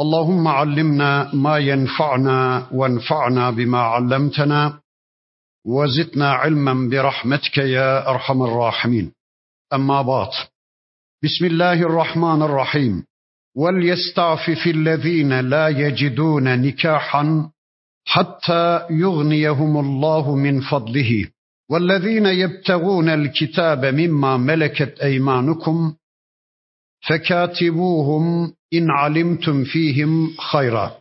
اللهم علمنا ما ينفعنا وانفعنا بما علمتنا وزدنا علما برحمتك يا أرحم الراحمين. أما بعد بسم الله الرحمن الرحيم. وليستعفف الذين لا يجدون نكاحا حتى يغنيهم الله من فضله. والذين يبتغون الكتاب مما ملكت أيمانكم فكاتبوهم إن علمتم فيهم خيرا.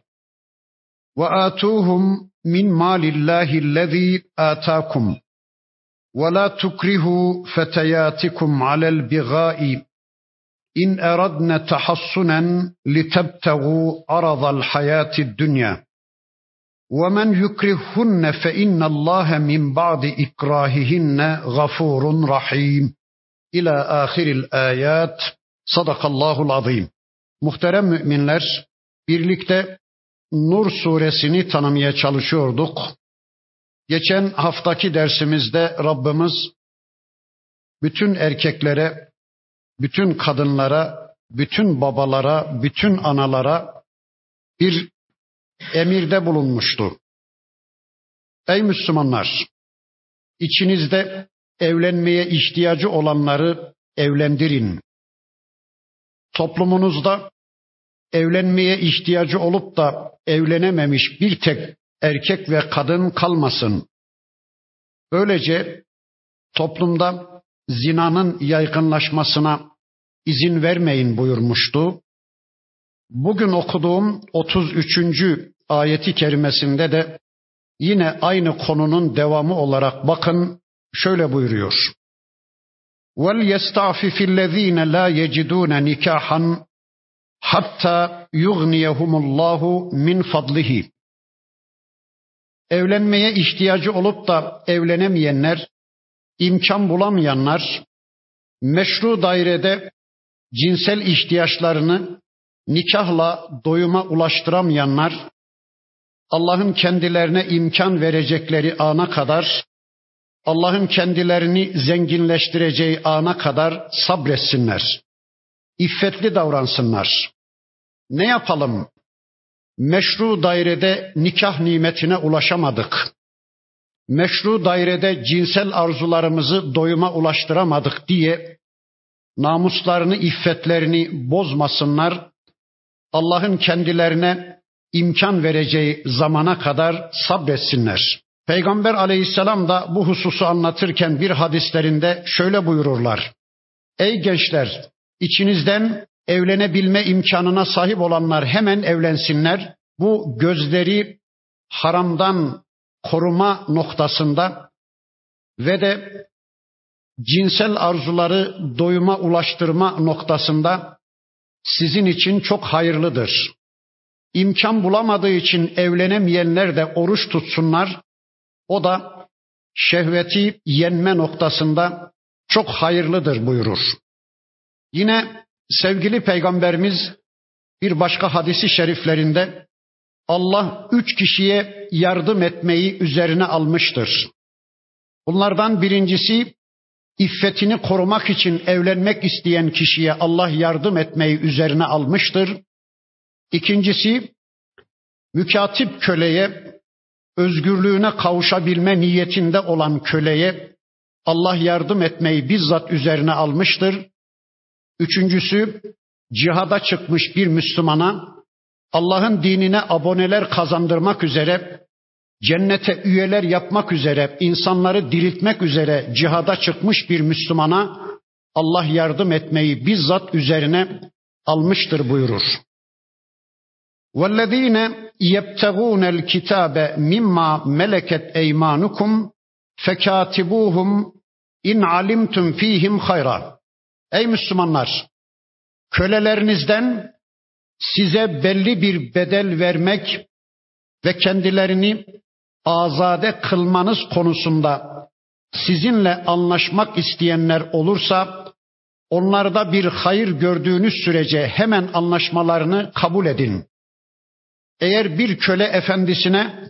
وآتوهم من مال الله الذي آتاكم. ولا تكرهوا فتياتكم على البغاء. إن أردنا تحصنا لتبتغوا عرض الحياة الدنيا. ومن يكرههن فإن الله من بعد إكراههن غفور رحيم. إلى آخر الآيات. Sadakallahul azim. Muhterem müminler, birlikte Nur suresini tanımaya çalışıyorduk. Geçen haftaki dersimizde Rabbimiz bütün erkeklere, bütün kadınlara, bütün babalara, bütün analara bir emirde bulunmuştu. Ey Müslümanlar, içinizde evlenmeye ihtiyacı olanları evlendirin toplumunuzda evlenmeye ihtiyacı olup da evlenememiş bir tek erkek ve kadın kalmasın. Böylece toplumda zinanın yaygınlaşmasına izin vermeyin buyurmuştu. Bugün okuduğum 33. ayeti kerimesinde de yine aynı konunun devamı olarak bakın şöyle buyuruyor. وَلْيَسْتَعْفِفِ الَّذ۪ينَ لَا يَجِدُونَ نِكَاحًا hatta yugniyehumullahu min fadlihi. Evlenmeye ihtiyacı olup da evlenemeyenler, imkan bulamayanlar, meşru dairede cinsel ihtiyaçlarını nikahla doyuma ulaştıramayanlar, Allah'ın kendilerine imkan verecekleri ana kadar Allah'ın kendilerini zenginleştireceği ana kadar sabretsinler. İffetli davransınlar. Ne yapalım? Meşru dairede nikah nimetine ulaşamadık. Meşru dairede cinsel arzularımızı doyuma ulaştıramadık diye namuslarını, iffetlerini bozmasınlar. Allah'ın kendilerine imkan vereceği zamana kadar sabretsinler. Peygamber aleyhisselam da bu hususu anlatırken bir hadislerinde şöyle buyururlar. Ey gençler, içinizden evlenebilme imkanına sahip olanlar hemen evlensinler. Bu gözleri haramdan koruma noktasında ve de cinsel arzuları doyuma ulaştırma noktasında sizin için çok hayırlıdır. İmkan bulamadığı için evlenemeyenler de oruç tutsunlar. O da şehveti yenme noktasında çok hayırlıdır buyurur. Yine sevgili peygamberimiz bir başka hadisi şeriflerinde Allah üç kişiye yardım etmeyi üzerine almıştır. Bunlardan birincisi iffetini korumak için evlenmek isteyen kişiye Allah yardım etmeyi üzerine almıştır. İkincisi mükatip köleye özgürlüğüne kavuşabilme niyetinde olan köleye Allah yardım etmeyi bizzat üzerine almıştır. Üçüncüsü cihada çıkmış bir Müslümana Allah'ın dinine aboneler kazandırmak üzere cennete üyeler yapmak üzere insanları diriltmek üzere cihada çıkmış bir Müslümana Allah yardım etmeyi bizzat üzerine almıştır buyurur. وَالَّذ۪ينَ يَبْتَغُونَ الْكِتَابَ مِمَّا مَلَكَتْ اَيْمَانُكُمْ فَكَاتِبُوهُمْ اِنْ عَلِمْتُمْ ف۪يهِمْ خَيْرًا Ey Müslümanlar! Kölelerinizden size belli bir bedel vermek, ve kendilerini azade kılmanız konusunda sizinle anlaşmak isteyenler olursa onlarda bir hayır gördüğünüz sürece hemen anlaşmalarını kabul edin. Eğer bir köle efendisine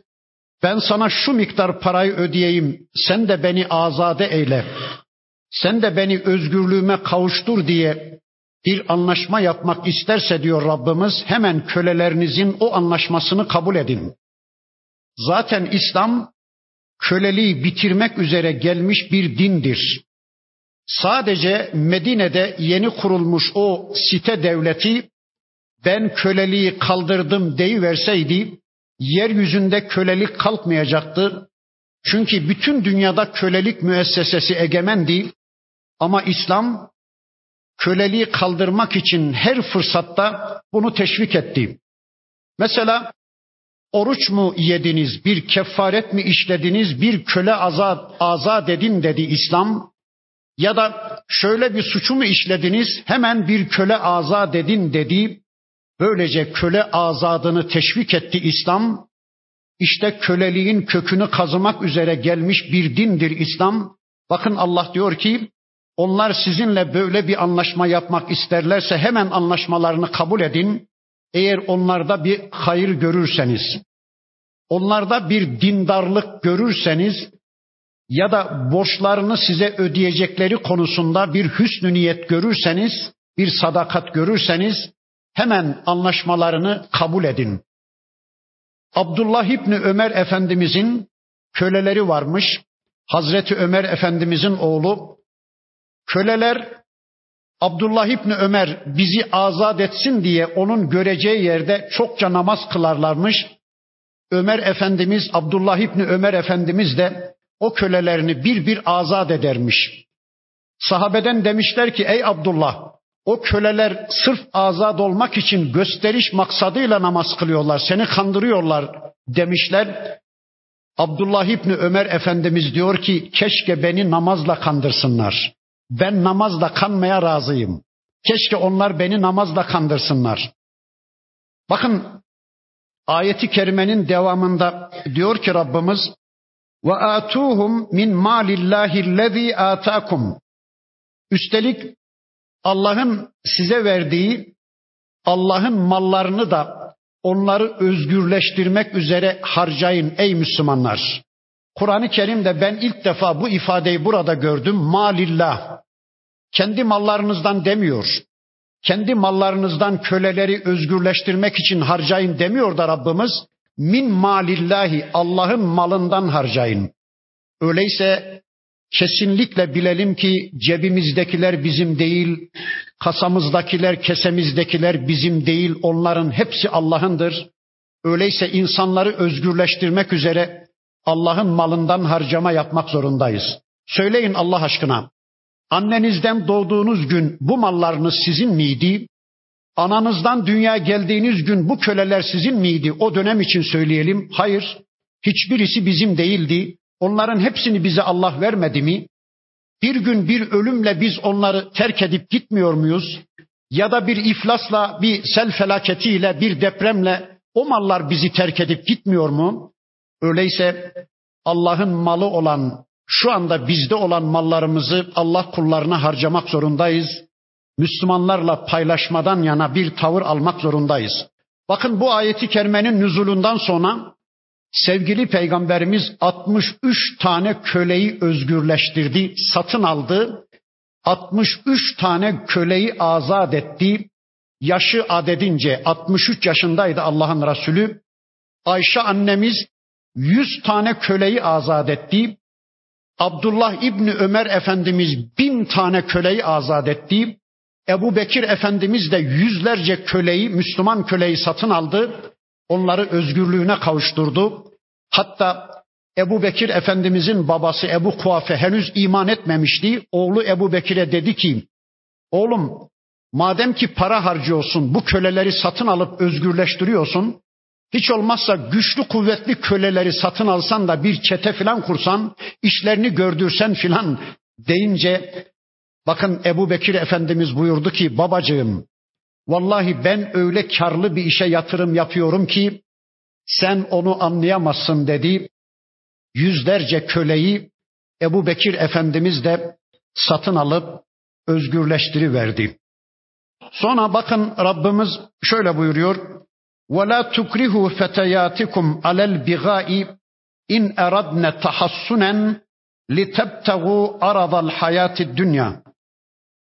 ben sana şu miktar parayı ödeyeyim, sen de beni azade eyle, sen de beni özgürlüğüme kavuştur diye bir anlaşma yapmak isterse diyor Rabbimiz, hemen kölelerinizin o anlaşmasını kabul edin. Zaten İslam köleliği bitirmek üzere gelmiş bir dindir. Sadece Medine'de yeni kurulmuş o site devleti ben köleliği kaldırdım deyiverseydi yeryüzünde kölelik kalkmayacaktı. Çünkü bütün dünyada kölelik müessesesi egemendi. Ama İslam köleliği kaldırmak için her fırsatta bunu teşvik etti. Mesela oruç mu yediniz, bir kefaret mi işlediniz, bir köle azat, azat edin dedi İslam. Ya da şöyle bir suçu mu işlediniz, hemen bir köle azat edin dedi. Böylece köle azadını teşvik etti İslam. İşte köleliğin kökünü kazımak üzere gelmiş bir dindir İslam. Bakın Allah diyor ki onlar sizinle böyle bir anlaşma yapmak isterlerse hemen anlaşmalarını kabul edin. Eğer onlarda bir hayır görürseniz, onlarda bir dindarlık görürseniz ya da borçlarını size ödeyecekleri konusunda bir hüsnü niyet görürseniz, bir sadakat görürseniz hemen anlaşmalarını kabul edin. Abdullah İbni Ömer Efendimizin köleleri varmış. Hazreti Ömer Efendimizin oğlu. Köleler Abdullah İbni Ömer bizi azat etsin diye onun göreceği yerde çokça namaz kılarlarmış. Ömer Efendimiz, Abdullah İbni Ömer Efendimiz de o kölelerini bir bir azat edermiş. Sahabeden demişler ki ey Abdullah o köleler sırf azat olmak için gösteriş maksadıyla namaz kılıyorlar. Seni kandırıyorlar demişler. Abdullah İbni Ömer Efendimiz diyor ki keşke beni namazla kandırsınlar. Ben namazla kanmaya razıyım. Keşke onlar beni namazla kandırsınlar. Bakın ayeti kerimenin devamında diyor ki Rabbimiz ve atuhum min malillahi lezi atakum. Üstelik Allah'ın size verdiği Allah'ın mallarını da onları özgürleştirmek üzere harcayın ey Müslümanlar. Kur'an-ı Kerim'de ben ilk defa bu ifadeyi burada gördüm. Malillah. Kendi mallarınızdan demiyor. Kendi mallarınızdan köleleri özgürleştirmek için harcayın demiyor da Rabbimiz. Min malillahi Allah'ın malından harcayın. Öyleyse kesinlikle bilelim ki cebimizdekiler bizim değil, kasamızdakiler, kesemizdekiler bizim değil, onların hepsi Allah'ındır. Öyleyse insanları özgürleştirmek üzere Allah'ın malından harcama yapmak zorundayız. Söyleyin Allah aşkına. Annenizden doğduğunuz gün bu mallarınız sizin miydi? Ananızdan dünya geldiğiniz gün bu köleler sizin miydi? O dönem için söyleyelim. Hayır. Hiçbirisi bizim değildi. Onların hepsini bize Allah vermedi mi? Bir gün bir ölümle biz onları terk edip gitmiyor muyuz? Ya da bir iflasla, bir sel felaketiyle, bir depremle o mallar bizi terk edip gitmiyor mu? Öyleyse Allah'ın malı olan, şu anda bizde olan mallarımızı Allah kullarına harcamak zorundayız. Müslümanlarla paylaşmadan yana bir tavır almak zorundayız. Bakın bu ayeti kerimenin nüzulundan sonra sevgili peygamberimiz 63 tane köleyi özgürleştirdi, satın aldı. 63 tane köleyi azat etti. Yaşı adedince 63 yaşındaydı Allah'ın Resulü. Ayşe annemiz 100 tane köleyi azat etti. Abdullah İbni Ömer Efendimiz bin tane köleyi azat etti. Ebu Bekir Efendimiz de yüzlerce köleyi, Müslüman köleyi satın aldı. Onları özgürlüğüne kavuşturdu. Hatta Ebu Bekir Efendimizin babası Ebu Kuafe henüz iman etmemişti. Oğlu Ebu Bekir'e dedi ki, oğlum madem ki para harcıyorsun, bu köleleri satın alıp özgürleştiriyorsun, hiç olmazsa güçlü kuvvetli köleleri satın alsan da bir çete filan kursan, işlerini gördürsen filan deyince bakın Ebu Bekir Efendimiz buyurdu ki babacığım vallahi ben öyle karlı bir işe yatırım yapıyorum ki sen onu anlayamazsın dedi. Yüzlerce köleyi Ebu Bekir Efendimiz de satın alıp özgürleştiriverdi. Sonra bakın Rabbimiz şöyle buyuruyor. وَلَا تُكْرِهُ فَتَيَاتِكُمْ عَلَى الْبِغَاءِ اِنْ اَرَدْنَ تَحَسُّنًا لِتَبْتَغُوا عَرَضَ الْحَيَاةِ الدُّنْيَا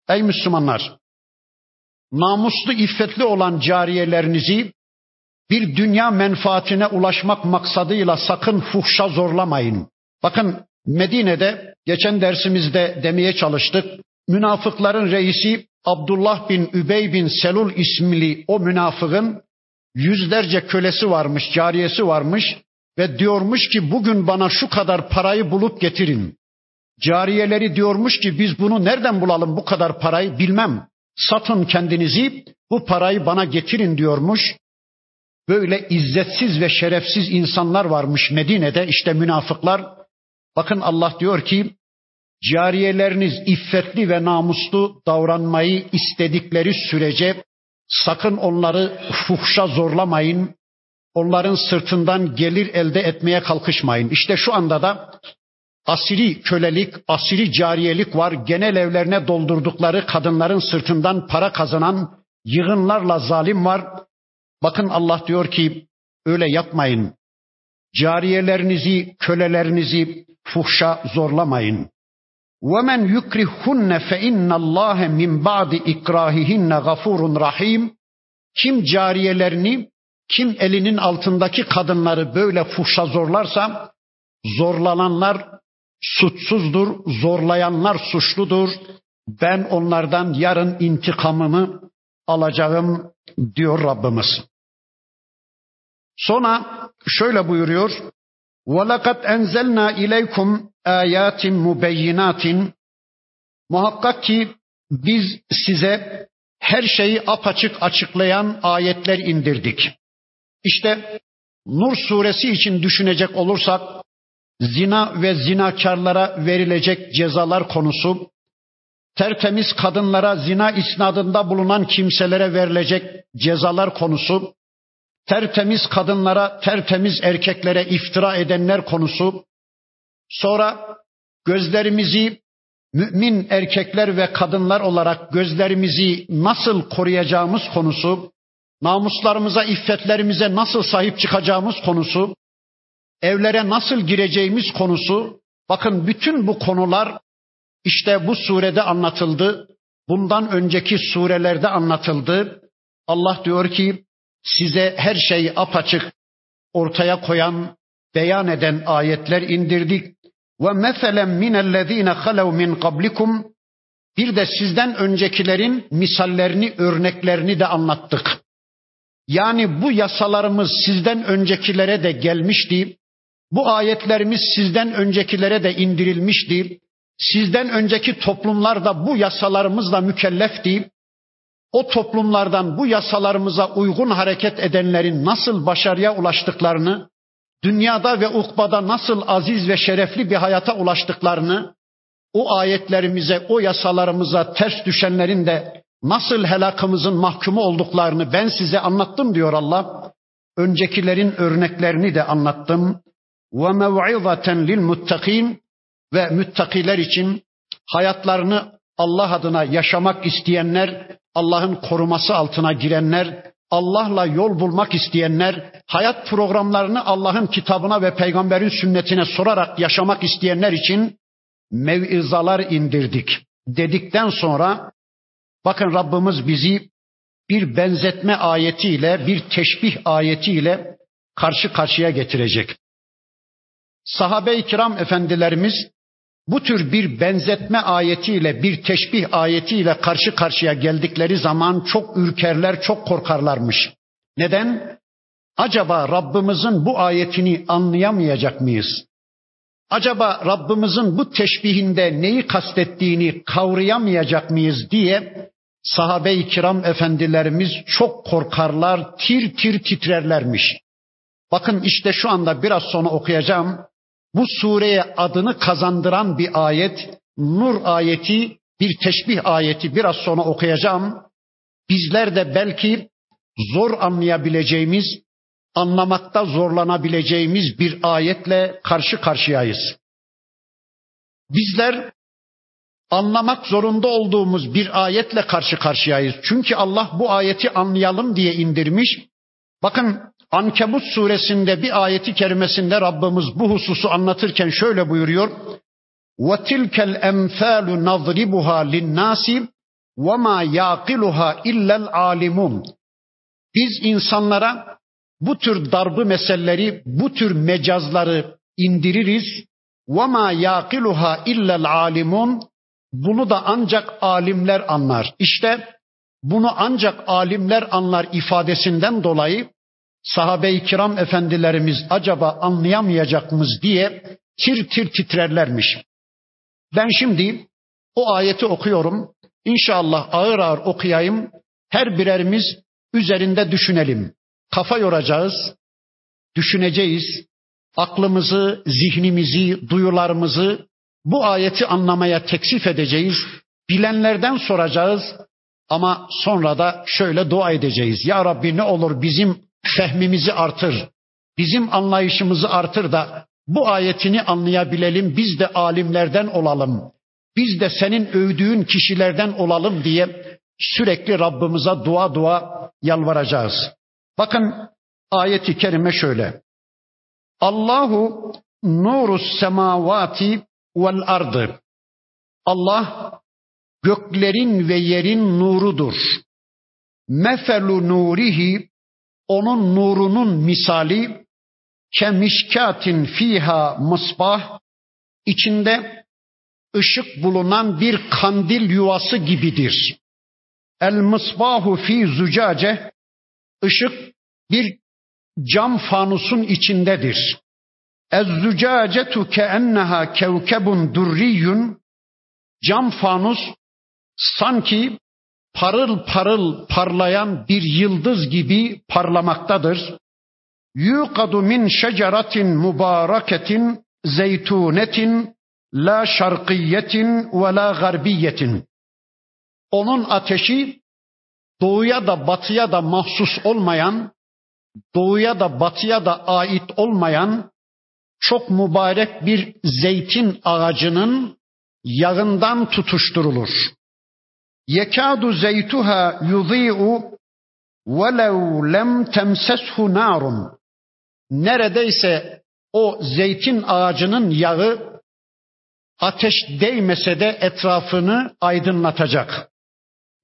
Ey Müslümanlar! Namuslu, iffetli olan cariyelerinizi bir dünya menfaatine ulaşmak maksadıyla sakın fuhşa zorlamayın. Bakın Medine'de geçen dersimizde demeye çalıştık. Münafıkların reisi Abdullah bin Übey bin Selul isimli o münafığın yüzlerce kölesi varmış, cariyesi varmış ve diyormuş ki bugün bana şu kadar parayı bulup getirin. Cariyeleri diyormuş ki biz bunu nereden bulalım bu kadar parayı bilmem. Satın kendinizi bu parayı bana getirin diyormuş. Böyle izzetsiz ve şerefsiz insanlar varmış Medine'de işte münafıklar. Bakın Allah diyor ki cariyeleriniz iffetli ve namuslu davranmayı istedikleri sürece sakın onları fuhşa zorlamayın. Onların sırtından gelir elde etmeye kalkışmayın. İşte şu anda da asiri kölelik, asiri cariyelik var. Genel evlerine doldurdukları kadınların sırtından para kazanan yığınlarla zalim var. Bakın Allah diyor ki öyle yapmayın. Cariyelerinizi, kölelerinizi fuhşa zorlamayın. وَمَنْ يُكْرِهُنَّ فَاِنَّ اللّٰهَ مِنْ بَعْدِ اِكْرَاهِهِنَّ غَفُورٌ rahim. Kim cariyelerini, kim elinin altındaki kadınları böyle fuhşa zorlarsa, zorlananlar suçsuzdur, zorlayanlar suçludur. Ben onlardan yarın intikamımı alacağım diyor Rabbimiz. Sonra şöyle buyuruyor. وَلَقَدْ اَنْزَلْنَا اِلَيْكُمْ ayatin mubeyyinatin muhakkak ki biz size her şeyi apaçık açıklayan ayetler indirdik. İşte Nur suresi için düşünecek olursak zina ve zinakarlara verilecek cezalar konusu, tertemiz kadınlara zina isnadında bulunan kimselere verilecek cezalar konusu, tertemiz kadınlara, tertemiz erkeklere iftira edenler konusu, sonra gözlerimizi mümin erkekler ve kadınlar olarak gözlerimizi nasıl koruyacağımız konusu, namuslarımıza, iffetlerimize nasıl sahip çıkacağımız konusu, evlere nasıl gireceğimiz konusu, bakın bütün bu konular işte bu surede anlatıldı. Bundan önceki surelerde anlatıldı. Allah diyor ki size her şeyi apaçık ortaya koyan, beyan eden ayetler indirdik. Ve meselen minellezine halev min kablikum bir de sizden öncekilerin misallerini, örneklerini de anlattık. Yani bu yasalarımız sizden öncekilere de gelmişti. Bu ayetlerimiz sizden öncekilere de indirilmişti. Sizden önceki toplumlar da bu yasalarımızla mükellefti. O toplumlardan bu yasalarımıza uygun hareket edenlerin nasıl başarıya ulaştıklarını, dünyada ve ukbada nasıl aziz ve şerefli bir hayata ulaştıklarını, o ayetlerimize, o yasalarımıza ters düşenlerin de nasıl helakımızın mahkumu olduklarını ben size anlattım diyor Allah. Öncekilerin örneklerini de anlattım. Ve mev'izaten lil muttakin ve müttakiler için hayatlarını Allah adına yaşamak isteyenler, Allah'ın koruması altına girenler, Allah'la yol bulmak isteyenler, hayat programlarını Allah'ın kitabına ve peygamberin sünnetine sorarak yaşamak isteyenler için mevizalar indirdik dedikten sonra bakın Rabbimiz bizi bir benzetme ayetiyle, bir teşbih ayetiyle karşı karşıya getirecek. Sahabe-i kiram efendilerimiz bu tür bir benzetme ayetiyle, bir teşbih ayetiyle karşı karşıya geldikleri zaman çok ürkerler, çok korkarlarmış. Neden? Acaba Rabbimizin bu ayetini anlayamayacak mıyız? Acaba Rabbimizin bu teşbihinde neyi kastettiğini kavrayamayacak mıyız diye sahabe-i kiram efendilerimiz çok korkarlar, tir tir titrerlermiş. Bakın işte şu anda biraz sonra okuyacağım. Bu sureye adını kazandıran bir ayet, Nur ayeti, bir teşbih ayeti biraz sonra okuyacağım. Bizler de belki zor anlayabileceğimiz anlamakta zorlanabileceğimiz bir ayetle karşı karşıyayız. Bizler anlamak zorunda olduğumuz bir ayetle karşı karşıyayız. Çünkü Allah bu ayeti anlayalım diye indirmiş. Bakın Ankebut suresinde bir ayeti kerimesinde Rabbimiz bu hususu anlatırken şöyle buyuruyor. وَتِلْكَ الْاَمْثَالُ نَضْرِبُهَا لِلنَّاسِ وَمَا يَعْقِلُهَا اِلَّا الْعَالِمُونَ Biz insanlara bu tür darbı meseleleri, bu tür mecazları indiririz. وَمَا يَعْقِلُهَا اِلَّا الْعَالِمُونَ Bunu da ancak alimler anlar. İşte bunu ancak alimler anlar ifadesinden dolayı sahabe-i kiram efendilerimiz acaba anlayamayacak mıyız diye tir tir titrerlermiş. Ben şimdi o ayeti okuyorum. İnşallah ağır ağır okuyayım. Her birerimiz üzerinde düşünelim. Kafa yoracağız, düşüneceğiz. Aklımızı, zihnimizi, duyularımızı bu ayeti anlamaya teksif edeceğiz. Bilenlerden soracağız ama sonra da şöyle dua edeceğiz. Ya Rabbi ne olur bizim fehmimizi artır. Bizim anlayışımızı artır da bu ayetini anlayabilelim. Biz de alimlerden olalım. Biz de senin övdüğün kişilerden olalım diye sürekli Rabbimize dua dua yalvaracağız. Bakın ayeti kerime şöyle. Allahu nurus semavati vel ardı. Allah göklerin ve yerin nurudur. Mefelu nurihi onun nurunun misali kemişkatin fiha mısbah içinde ışık bulunan bir kandil yuvası gibidir. El mısbahu fi zucace ışık bir cam fanusun içindedir. Ez zucacetu keenneha kevkebun durriyun cam fanus sanki parıl parıl parlayan bir yıldız gibi parlamaktadır. Yuqadu min şeceratin mübareketin zeytunetin la şarkiyetin ve la garbiyetin. Onun ateşi doğuya da batıya da mahsus olmayan, doğuya da batıya da ait olmayan çok mübarek bir zeytin ağacının yağından tutuşturulur. Yekadu zeytuha yudhi'u velev lem temseshu narun. Neredeyse o zeytin ağacının yağı ateş değmese de etrafını aydınlatacak.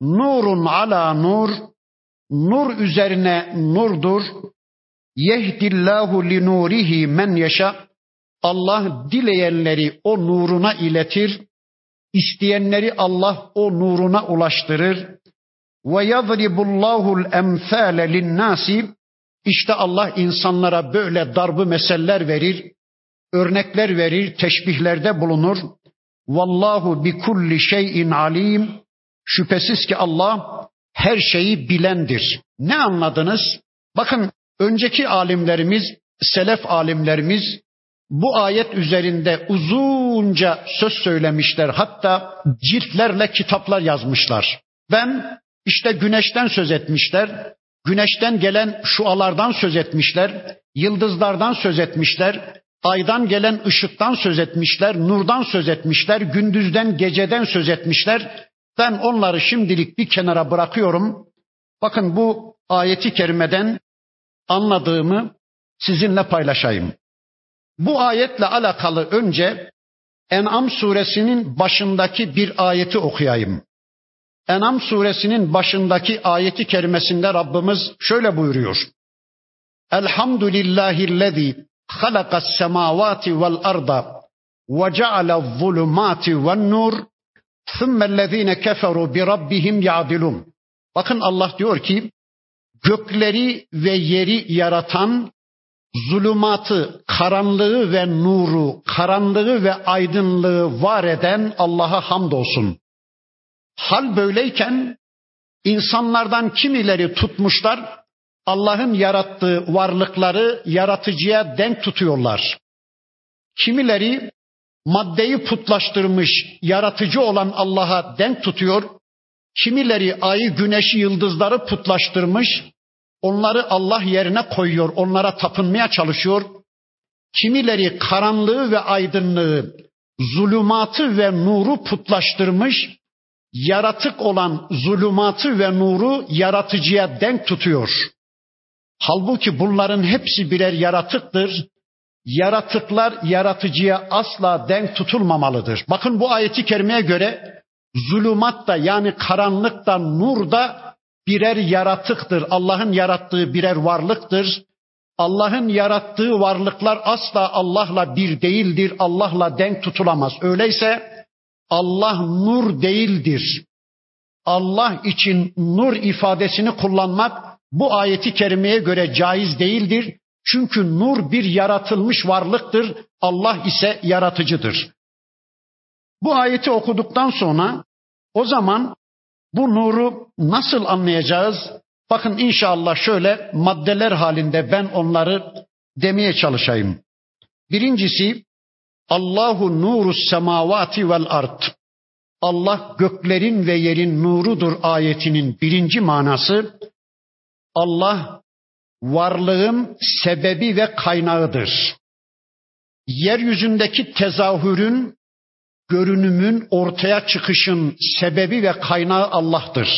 Nurun ala nur, nur üzerine nurdur. Yehdillahu li nurihi men yaşa. Allah dileyenleri o nuruna iletir. İsteyenleri Allah o nuruna ulaştırır. Ve yadribullahul emsale linnasi. İşte Allah insanlara böyle darbı meseller verir, örnekler verir, teşbihlerde bulunur. Vallahu bi kulli şeyin alim. Şüphesiz ki Allah her şeyi bilendir. Ne anladınız? Bakın önceki alimlerimiz, selef alimlerimiz bu ayet üzerinde uzunca söz söylemişler. Hatta ciltlerle kitaplar yazmışlar. Ben işte güneşten söz etmişler. Güneşten gelen şualardan söz etmişler. Yıldızlardan söz etmişler. Aydan gelen ışıktan söz etmişler. Nurdan söz etmişler. Gündüzden, geceden söz etmişler. Ben onları şimdilik bir kenara bırakıyorum. Bakın bu ayeti kerimeden anladığımı sizinle paylaşayım. Bu ayetle alakalı önce En'am suresinin başındaki bir ayeti okuyayım. En'am suresinin başındaki ayeti kerimesinde Rabbimiz şöyle buyuruyor. Elhamdülillahillezî halakas semavati vel arda ve ceale'z zulumati ven nur thummellezîne keferu bi rabbihim ya'dilun. Bakın Allah diyor ki gökleri ve yeri yaratan zulümatı, karanlığı ve nuru, karanlığı ve aydınlığı var eden Allah'a hamdolsun. Hal böyleyken insanlardan kimileri tutmuşlar, Allah'ın yarattığı varlıkları yaratıcıya denk tutuyorlar. Kimileri maddeyi putlaştırmış, yaratıcı olan Allah'a denk tutuyor. Kimileri ayı, güneşi, yıldızları putlaştırmış, onları Allah yerine koyuyor, onlara tapınmaya çalışıyor. Kimileri karanlığı ve aydınlığı, zulümatı ve nuru putlaştırmış, yaratık olan zulümatı ve nuru yaratıcıya denk tutuyor. Halbuki bunların hepsi birer yaratıktır. Yaratıklar yaratıcıya asla denk tutulmamalıdır. Bakın bu ayeti kerimeye göre zulümat da yani karanlık da nur da birer yaratıktır. Allah'ın yarattığı birer varlıktır. Allah'ın yarattığı varlıklar asla Allah'la bir değildir. Allah'la denk tutulamaz. Öyleyse Allah nur değildir. Allah için nur ifadesini kullanmak bu ayeti kerimeye göre caiz değildir. Çünkü nur bir yaratılmış varlıktır. Allah ise yaratıcıdır. Bu ayeti okuduktan sonra o zaman bu nuru nasıl anlayacağız? Bakın inşallah şöyle maddeler halinde ben onları demeye çalışayım. Birincisi Allahu nuru semavati vel ard. Allah göklerin ve yerin nurudur ayetinin birinci manası. Allah varlığın sebebi ve kaynağıdır. Yeryüzündeki tezahürün, görünümün ortaya çıkışın sebebi ve kaynağı Allah'tır.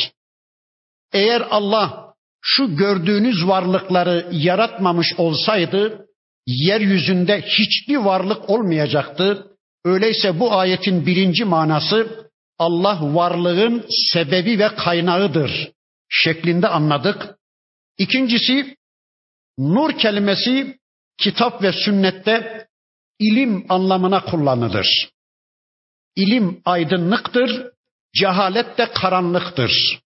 Eğer Allah şu gördüğünüz varlıkları yaratmamış olsaydı yeryüzünde hiçbir varlık olmayacaktı. Öyleyse bu ayetin birinci manası Allah varlığın sebebi ve kaynağıdır şeklinde anladık. İkincisi nur kelimesi kitap ve sünnette ilim anlamına kullanılır. İlim aydınlıktır, cehalet de karanlıktır.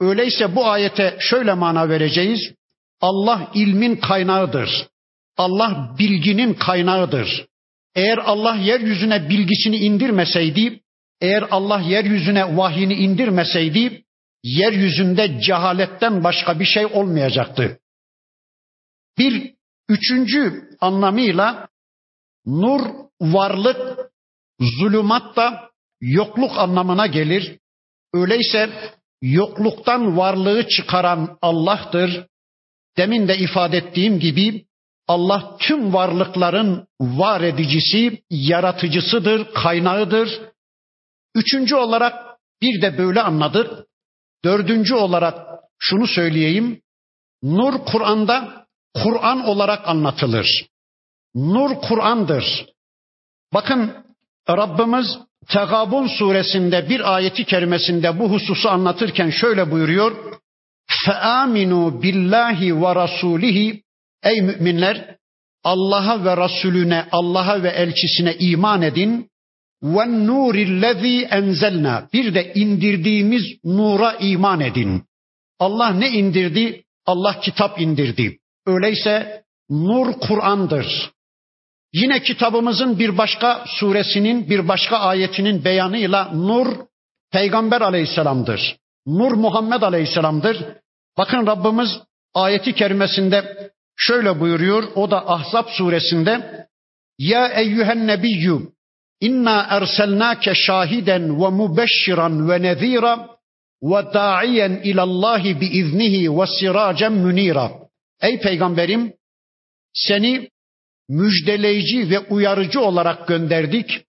Öyleyse bu ayete şöyle mana vereceğiz. Allah ilmin kaynağıdır. Allah bilginin kaynağıdır. Eğer Allah yeryüzüne bilgisini indirmeseydi, eğer Allah yeryüzüne vahyini indirmeseydi, yeryüzünde cehaletten başka bir şey olmayacaktı. Bir üçüncü anlamıyla nur varlık, zulümat da yokluk anlamına gelir. Öyleyse yokluktan varlığı çıkaran Allah'tır. Demin de ifade ettiğim gibi Allah tüm varlıkların var edicisi, yaratıcısıdır, kaynağıdır. Üçüncü olarak bir de böyle anladık. Dördüncü olarak şunu söyleyeyim. Nur Kur'an'da Kur'an olarak anlatılır. Nur Kur'an'dır. Bakın Rabbimiz Tegabun suresinde bir ayeti kerimesinde bu hususu anlatırken şöyle buyuruyor. Feaminu billahi ve rasulihi Ey müminler Allah'a ve Resulüne, Allah'a ve elçisine iman edin. Ve nurillezî enzelna. Bir de indirdiğimiz nura iman edin. Allah ne indirdi? Allah kitap indirdi. Öyleyse nur Kur'an'dır. Yine kitabımızın bir başka suresinin bir başka ayetinin beyanıyla nur Peygamber aleyhisselamdır. Nur Muhammed aleyhisselamdır. Bakın Rabbimiz ayeti kerimesinde şöyle buyuruyor. O da Ahzab suresinde Ya eyyühen nebiyyü inna erselnake şahiden ve mubeşşiran ve nezira ve da'iyen ilallahi biiznihi ve siracen münira. Ey peygamberim seni müjdeleyici ve uyarıcı olarak gönderdik.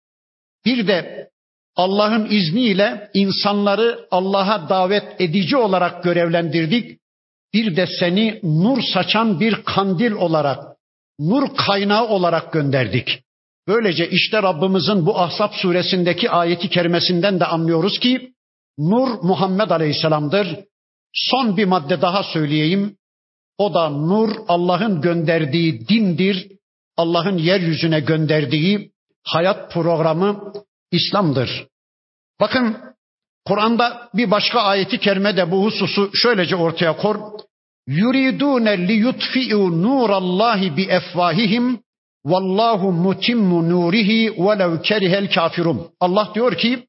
Bir de Allah'ın izniyle insanları Allah'a davet edici olarak görevlendirdik. Bir de seni nur saçan bir kandil olarak, nur kaynağı olarak gönderdik. Böylece işte Rabbimizin bu Ahzab suresindeki ayeti kerimesinden de anlıyoruz ki nur Muhammed Aleyhisselam'dır. Son bir madde daha söyleyeyim. O da nur Allah'ın gönderdiği dindir. Allah'ın yeryüzüne gönderdiği hayat programı İslam'dır. Bakın Kur'an'da bir başka ayeti kerime de bu hususu şöylece ortaya kor. Yuridune li yutfi'u nurallahi bi efvahihim vallahu mutimmu nurihi velev kerihel kafirun. Allah diyor ki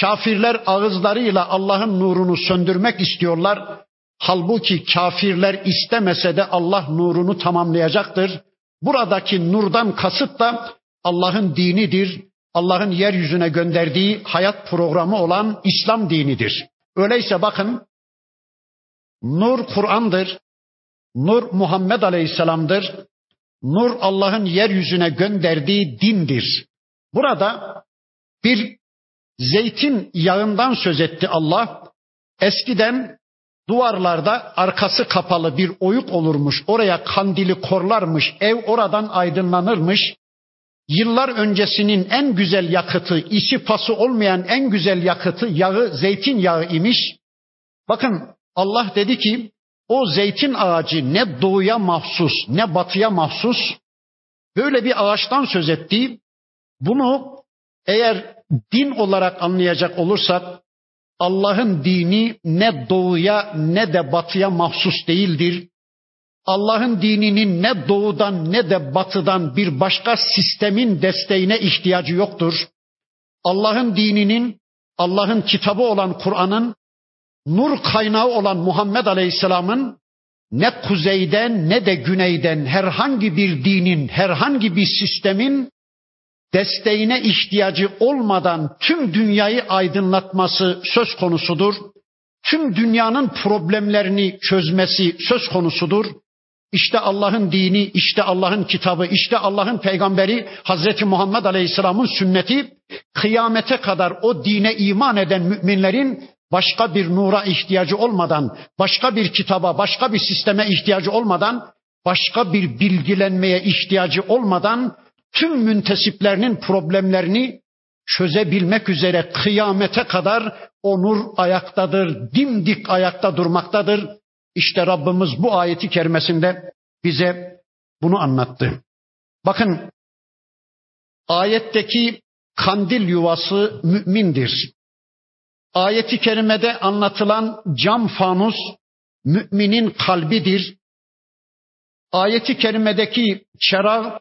kafirler ağızlarıyla Allah'ın nurunu söndürmek istiyorlar. Halbuki kafirler istemese de Allah nurunu tamamlayacaktır. Buradaki nurdan kasıt da Allah'ın dinidir. Allah'ın yeryüzüne gönderdiği hayat programı olan İslam dinidir. Öyleyse bakın nur Kur'an'dır. Nur Muhammed Aleyhisselam'dır. Nur Allah'ın yeryüzüne gönderdiği dindir. Burada bir zeytin yağından söz etti Allah. Eskiden duvarlarda arkası kapalı bir oyuk olurmuş. Oraya kandili korlarmış. Ev oradan aydınlanırmış. Yıllar öncesinin en güzel yakıtı, isi pası olmayan en güzel yakıtı yağı zeytin yağı imiş. Bakın Allah dedi ki o zeytin ağacı ne doğuya mahsus ne batıya mahsus böyle bir ağaçtan söz etti. Bunu eğer din olarak anlayacak olursak Allah'ın dini ne doğuya ne de batıya mahsus değildir. Allah'ın dininin ne doğudan ne de batıdan bir başka sistemin desteğine ihtiyacı yoktur. Allah'ın dininin, Allah'ın kitabı olan Kur'an'ın, nur kaynağı olan Muhammed Aleyhisselam'ın ne kuzeyden ne de güneyden herhangi bir dinin, herhangi bir sistemin desteğine ihtiyacı olmadan tüm dünyayı aydınlatması söz konusudur. Tüm dünyanın problemlerini çözmesi söz konusudur. İşte Allah'ın dini, işte Allah'ın kitabı, işte Allah'ın peygamberi Hazreti Muhammed Aleyhisselam'ın sünneti kıyamete kadar o dine iman eden müminlerin başka bir nura ihtiyacı olmadan, başka bir kitaba, başka bir sisteme ihtiyacı olmadan, başka bir bilgilenmeye ihtiyacı olmadan tüm müntesiplerinin problemlerini çözebilmek üzere kıyamete kadar o nur ayaktadır, dimdik ayakta durmaktadır. İşte Rabbimiz bu ayeti kerimesinde bize bunu anlattı. Bakın ayetteki kandil yuvası mümindir. Ayeti kerimede anlatılan cam fanus müminin kalbidir. Ayeti kerimedeki çerağ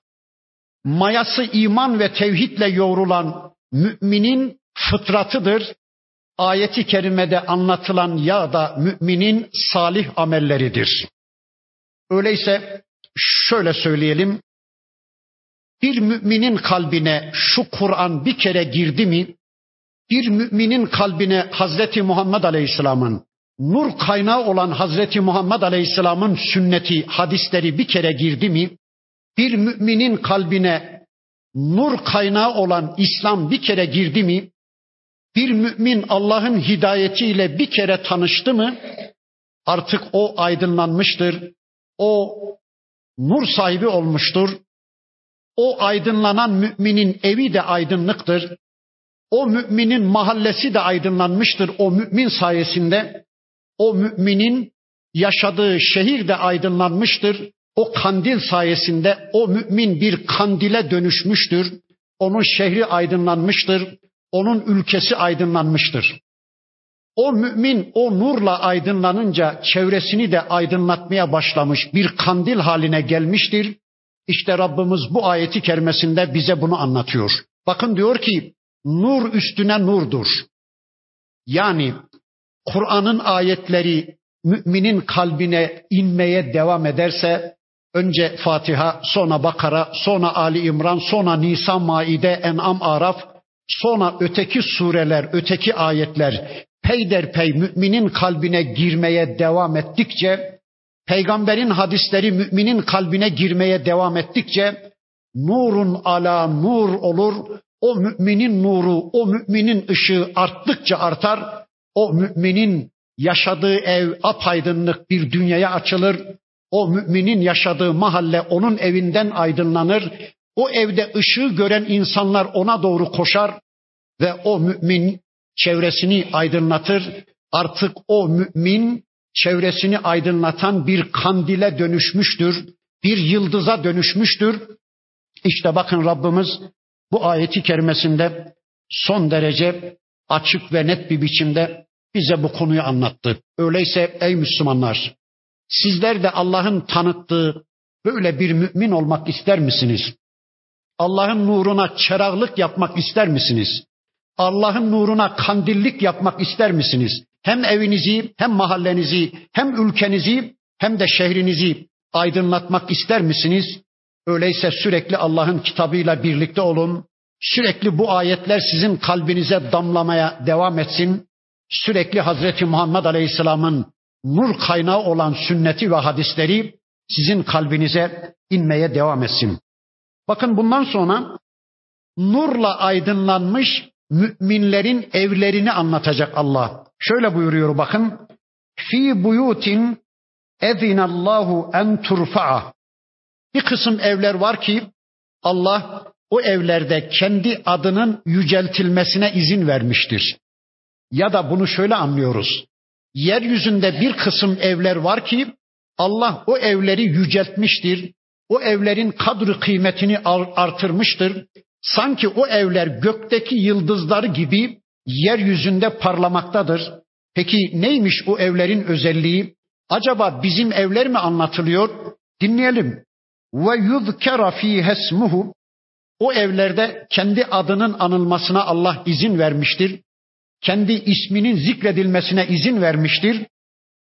mayası iman ve tevhidle yoğrulan müminin fıtratıdır. Ayeti kerimede anlatılan yağ da müminin salih amelleridir. Öyleyse şöyle söyleyelim. Bir müminin kalbine şu Kur'an bir kere girdi mi, bir müminin kalbine Hazreti Muhammed Aleyhisselam'ın nur kaynağı olan Hazreti Muhammed Aleyhisselam'ın sünneti, hadisleri bir kere girdi mi, bir müminin kalbine nur kaynağı olan İslam bir kere girdi mi, bir mümin Allah'ın hidayetiyle bir kere tanıştı mı, artık o aydınlanmıştır. O nur sahibi olmuştur. O aydınlanan müminin evi de aydınlıktır. O müminin mahallesi de aydınlanmıştır o mümin sayesinde. O müminin yaşadığı şehir de aydınlanmıştır. O kandil sayesinde o mümin bir kandile dönüşmüştür. Onun şehri aydınlanmıştır. Onun ülkesi aydınlanmıştır. O mümin o nurla aydınlanınca çevresini de aydınlatmaya başlamış bir kandil haline gelmiştir. İşte Rabbimiz bu ayeti kerimesinde bize bunu anlatıyor. Bakın diyor ki nur üstüne nurdur. Yani Kur'an'ın ayetleri müminin kalbine inmeye devam ederse önce Fatiha, sonra Bakara, sonra Ali İmran, sonra Nisa, Maide, En'am, Araf, sonra öteki sureler, öteki ayetler peyderpey müminin kalbine girmeye devam ettikçe, peygamberin hadisleri müminin kalbine girmeye devam ettikçe nurun ala nur olur. O müminin nuru, o müminin ışığı arttıkça artar. O müminin yaşadığı ev apaydınlık bir dünyaya açılır. O müminin yaşadığı mahalle onun evinden aydınlanır. O evde ışığı gören insanlar ona doğru koşar ve o mümin çevresini aydınlatır. Artık o mümin çevresini aydınlatan bir kandile dönüşmüştür. Bir yıldıza dönüşmüştür. İşte bakın Rabbimiz bu ayeti kerimesinde son derece açık ve net bir biçimde bize bu konuyu anlattı. Öyleyse ey Müslümanlar, sizler de Allah'ın tanıttığı böyle bir mümin olmak ister misiniz? Allah'ın nuruna çerağlık yapmak ister misiniz? Allah'ın nuruna kandillik yapmak ister misiniz? Hem evinizi, hem mahallenizi, hem ülkenizi, hem de şehrinizi aydınlatmak ister misiniz? Öyleyse sürekli Allah'ın kitabıyla birlikte olun. Sürekli bu ayetler sizin kalbinize damlamaya devam etsin. Sürekli Hazreti Muhammed Aleyhisselam'ın nur kaynağı olan sünneti ve hadisleri sizin kalbinize inmeye devam etsin. Bakın bundan sonra nurla aydınlanmış müminlerin evlerini anlatacak Allah. Şöyle buyuruyor bakın. Fi buyutin ezinallahu en turfa'a. Bir kısım evler var ki Allah o evlerde kendi adının yüceltilmesine izin vermiştir. Ya da bunu şöyle anlıyoruz. Yeryüzünde bir kısım evler var ki Allah o evleri yüceltmiştir. O evlerin kadri kıymetini artırmıştır. Sanki o evler gökteki yıldızlar gibi yeryüzünde parlamaktadır. Peki neymiş o evlerin özelliği? Acaba bizim evler mi anlatılıyor? Dinleyelim. Ve yuzkera fiha ismuhu o evlerde kendi adının anılmasına Allah izin vermiştir. Kendi isminin zikredilmesine izin vermiştir.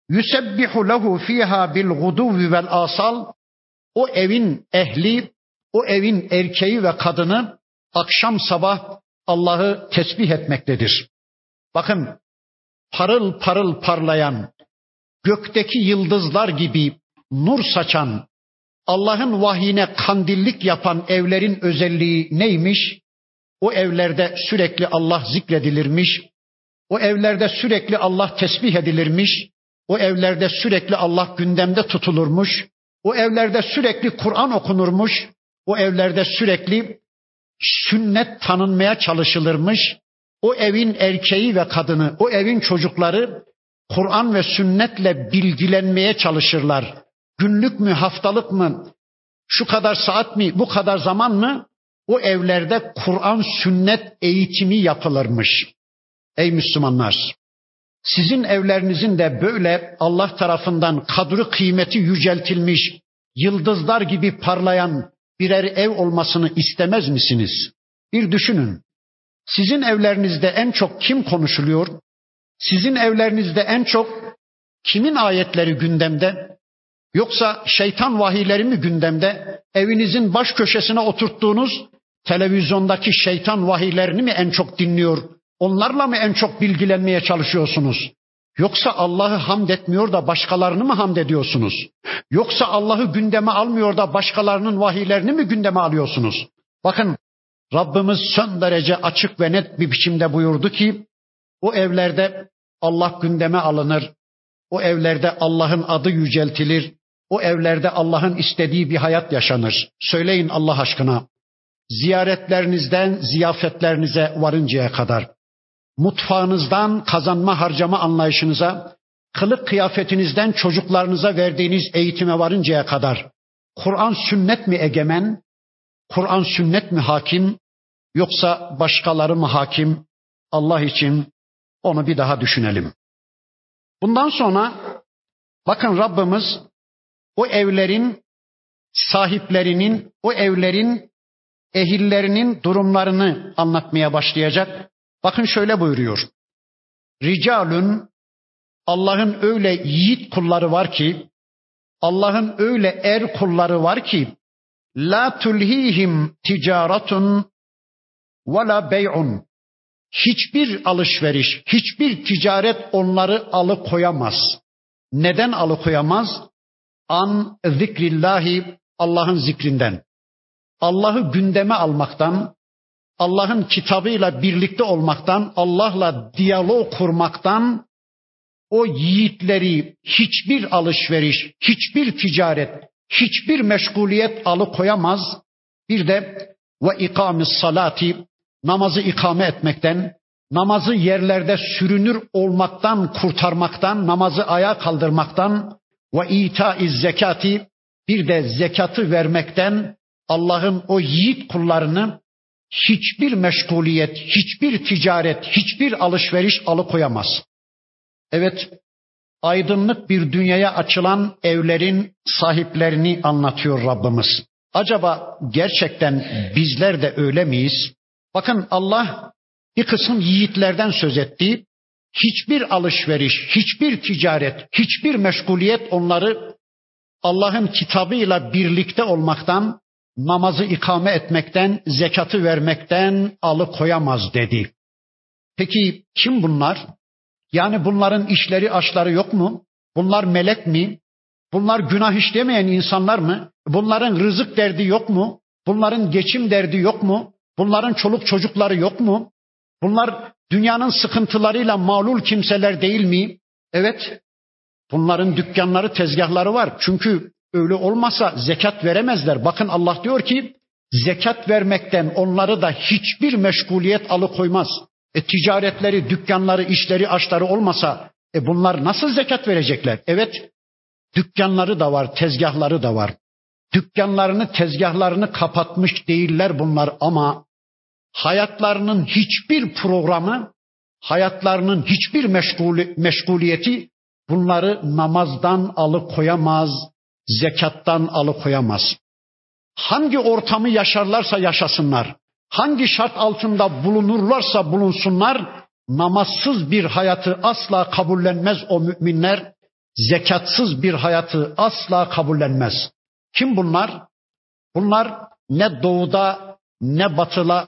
Yusebbihu lehu fiha bil guduvi vel asal. O evin ehli, o evin erkeği ve kadını akşam sabah Allah'ı tesbih etmektedir. Bakın parıl parıl parlayan, gökteki yıldızlar gibi nur saçan, Allah'ın vahyine kandillik yapan evlerin özelliği neymiş? O evlerde sürekli Allah zikredilirmiş. O evlerde sürekli Allah tesbih edilirmiş. O evlerde sürekli Allah gündemde tutulurmuş. O evlerde sürekli Kur'an okunurmuş. O evlerde sürekli sünnet tanınmaya çalışılırmış. O evin erkeği ve kadını, o evin çocukları Kur'an ve sünnetle bilgilenmeye çalışırlar. Günlük mü, haftalık mı, şu kadar saat mi, bu kadar zaman mı? O evlerde Kur'an sünnet eğitimi yapılırmış. Ey Müslümanlar! Sizin evlerinizin de böyle Allah tarafından kadri kıymeti yüceltilmiş, yıldızlar gibi parlayan birer ev olmasını istemez misiniz? Bir düşünün. Sizin evlerinizde en çok kim konuşuluyor? Sizin evlerinizde en çok kimin ayetleri gündemde? Yoksa şeytan vahiyleri mi gündemde? Evinizin baş köşesine oturttuğunuz televizyondaki şeytan vahiylerini mi en çok dinliyor? Onlarla mı en çok bilgilenmeye çalışıyorsunuz? Yoksa Allah'ı hamd etmiyor da başkalarını mı hamd ediyorsunuz? Yoksa Allah'ı gündeme almıyor da başkalarının vahiylerini mi gündeme alıyorsunuz? Bakın Rabbimiz son derece açık ve net bir biçimde buyurdu ki o evlerde Allah gündeme alınır. O evlerde Allah'ın adı yüceltilir. O evlerde Allah'ın istediği bir hayat yaşanır. Söyleyin Allah aşkına. Ziyaretlerinizden ziyafetlerinize varıncaya kadar, mutfağınızdan kazanma harcama anlayışınıza, kılık kıyafetinizden çocuklarınıza verdiğiniz eğitime varıncaya kadar Kur'an sünnet mi egemen? Kur'an sünnet mi hakim? Yoksa başkaları mı hakim? Allah için onu bir daha düşünelim. Bundan sonra bakın Rabbimiz o evlerin sahiplerinin, o evlerin ehillerinin durumlarını anlatmaya başlayacak. Bakın şöyle buyuruyor. Ricalun Allah'ın öyle yiğit kulları var ki, Allah'ın öyle er kulları var ki, la tulhihim ticaretun ve la bey'un. Hiçbir alışveriş, hiçbir ticaret onları alıkoyamaz. Neden alıkoyamaz? An zikrillahi Allah'ın zikrinden. Allah'ı gündeme almaktan, Allah'ın kitabıyla birlikte olmaktan, Allah'la diyalog kurmaktan o yiğitleri hiçbir alışveriş, hiçbir ticaret, hiçbir meşguliyet alıkoyamaz. Bir de ve ikamis salati namazı ikame etmekten, namazı yerlerde sürünür olmaktan kurtarmaktan, namazı ayağa kaldırmaktan ve ita zekati bir de zekatı vermekten Allah'ın o yiğit kullarını hiçbir meşguliyet, hiçbir ticaret, hiçbir alışveriş alıkoyamaz. Evet, aydınlık bir dünyaya açılan evlerin sahiplerini anlatıyor Rabbimiz. Acaba gerçekten bizler de öyle miyiz? Bakın Allah bir kısım yiğitlerden söz etti. Hiçbir alışveriş, hiçbir ticaret, hiçbir meşguliyet onları Allah'ın kitabıyla birlikte olmaktan, namazı ikame etmekten, zekatı vermekten alıkoyamaz dedi. Peki kim bunlar? Yani bunların işleri aşları yok mu? Bunlar melek mi? Bunlar günah işlemeyen insanlar mı? Bunların rızık derdi yok mu? Bunların geçim derdi yok mu? Bunların çoluk çocukları yok mu? Bunlar dünyanın sıkıntılarıyla mağlul kimseler değil mi? Evet. Bunların dükkanları, tezgahları var. Çünkü öyle olmasa zekat veremezler. Bakın Allah diyor ki zekat vermekten onları da hiçbir meşguliyet alıkoymaz. E ticaretleri, dükkanları, işleri, aşları olmasa e bunlar nasıl zekat verecekler? Evet. Dükkanları da var, tezgahları da var. Dükkanlarını, tezgahlarını kapatmış değiller bunlar ama hayatlarının hiçbir programı, hayatlarının hiçbir meşgul, meşguliyeti bunları namazdan alıkoyamaz, zekattan alıkoyamaz. Hangi ortamı yaşarlarsa yaşasınlar, hangi şart altında bulunurlarsa bulunsunlar, namazsız bir hayatı asla kabullenmez o müminler, zekatsız bir hayatı asla kabullenmez. Kim bunlar? Bunlar ne doğuda ne batıla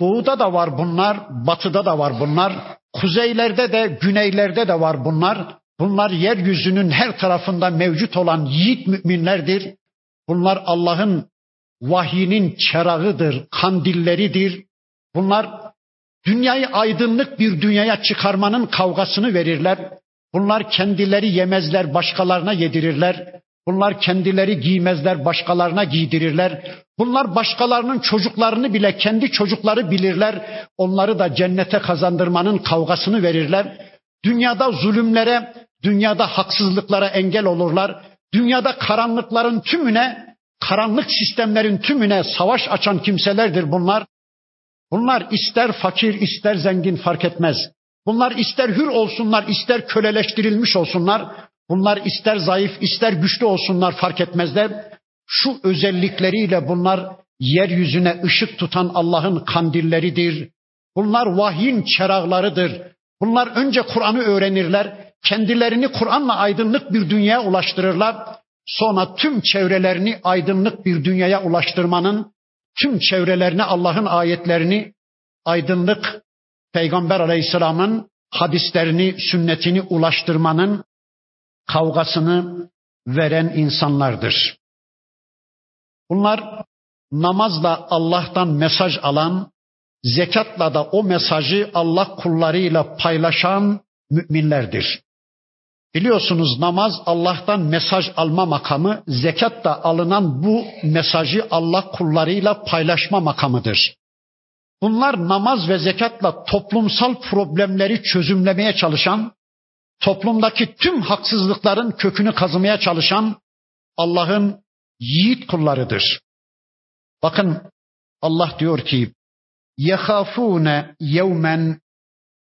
Doğuda da var bunlar, batıda da var bunlar, kuzeylerde de, güneylerde de var bunlar. Bunlar yeryüzünün her tarafında mevcut olan yiğit müminlerdir. Bunlar Allah'ın vahyinin çerağıdır, kandilleridir. Bunlar dünyayı aydınlık bir dünyaya çıkarmanın kavgasını verirler. Bunlar kendileri yemezler, başkalarına yedirirler. Bunlar kendileri giymezler, başkalarına giydirirler. Bunlar başkalarının çocuklarını bile kendi çocukları bilirler. Onları da cennete kazandırmanın kavgasını verirler. Dünyada zulümlere, dünyada haksızlıklara engel olurlar. Dünyada karanlıkların tümüne, karanlık sistemlerin tümüne savaş açan kimselerdir bunlar. Bunlar ister fakir ister zengin fark etmez. Bunlar ister hür olsunlar ister köleleştirilmiş olsunlar. Bunlar ister zayıf ister güçlü olsunlar fark etmezler. Şu özellikleriyle bunlar yeryüzüne ışık tutan Allah'ın kandilleridir. Bunlar vahyin çerağlarıdır. Bunlar önce Kur'an'ı öğrenirler. Kendilerini Kur'an'la aydınlık bir dünyaya ulaştırırlar. Sonra tüm çevrelerini aydınlık bir dünyaya ulaştırmanın, tüm çevrelerine Allah'ın ayetlerini aydınlık Peygamber Aleyhisselam'ın hadislerini, sünnetini ulaştırmanın kavgasını veren insanlardır. Bunlar namazla Allah'tan mesaj alan, zekatla da o mesajı Allah kullarıyla paylaşan müminlerdir. Biliyorsunuz namaz Allah'tan mesaj alma makamı, zekat da alınan bu mesajı Allah kullarıyla paylaşma makamıdır. Bunlar namaz ve zekatla toplumsal problemleri çözümlemeye çalışan, toplumdaki tüm haksızlıkların kökünü kazımaya çalışan Allah'ın yiğit kullarıdır. Bakın Allah diyor ki yehafune yevmen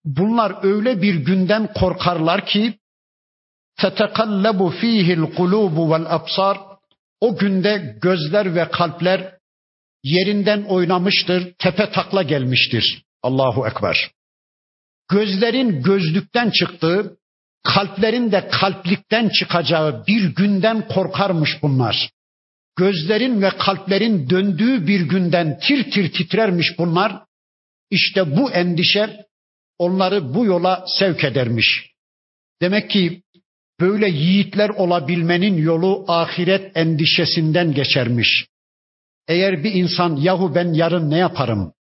bunlar öyle bir günden korkarlar ki tetekallabu fihil kulubu vel absar o günde gözler ve kalpler yerinden oynamıştır, tepe takla gelmiştir. Allahu Ekber. Gözlerin gözlükten çıktığı, kalplerin de kalplikten çıkacağı bir günden korkarmış bunlar. Gözlerin ve kalplerin döndüğü bir günden tir tir titrermiş bunlar. İşte bu endişe onları bu yola sevk edermiş. Demek ki böyle yiğitler olabilmenin yolu ahiret endişesinden geçermiş. Eğer bir insan yahu ben yarın ne yaparım?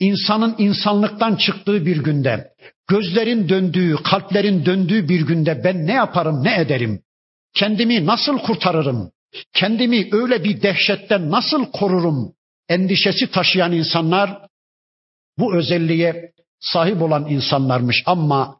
İnsanın insanlıktan çıktığı bir günde, gözlerin döndüğü, kalplerin döndüğü bir günde ben ne yaparım, ne ederim? Kendimi nasıl kurtarırım? Kendimi öyle bir dehşetten nasıl korurum? Endişesi taşıyan insanlar bu özelliğe sahip olan insanlarmış ama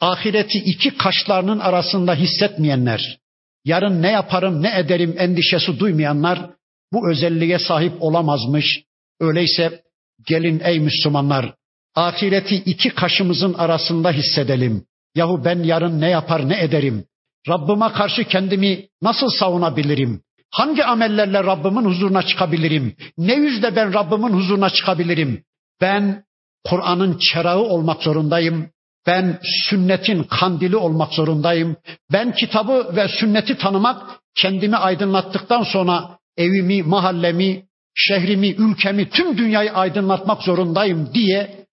ahireti iki kaşlarının arasında hissetmeyenler, yarın ne yaparım, ne ederim endişesi duymayanlar bu özelliğe sahip olamazmış. Öyleyse gelin ey Müslümanlar ahireti iki kaşımızın arasında hissedelim. Yahu ben yarın ne yapar ne ederim? Rabbime karşı kendimi nasıl savunabilirim? Hangi amellerle Rabbimin huzuruna çıkabilirim? Ne yüzle ben Rabbimin huzuruna çıkabilirim? Ben Kur'an'ın çerağı olmak zorundayım. Ben sünnetin kandili olmak zorundayım. Ben kitabı ve sünneti tanımak, kendimi aydınlattıktan sonra evimi, mahallemi, şehrimi, ülkemi, tüm dünyayı aydınlatmak zorundayım diye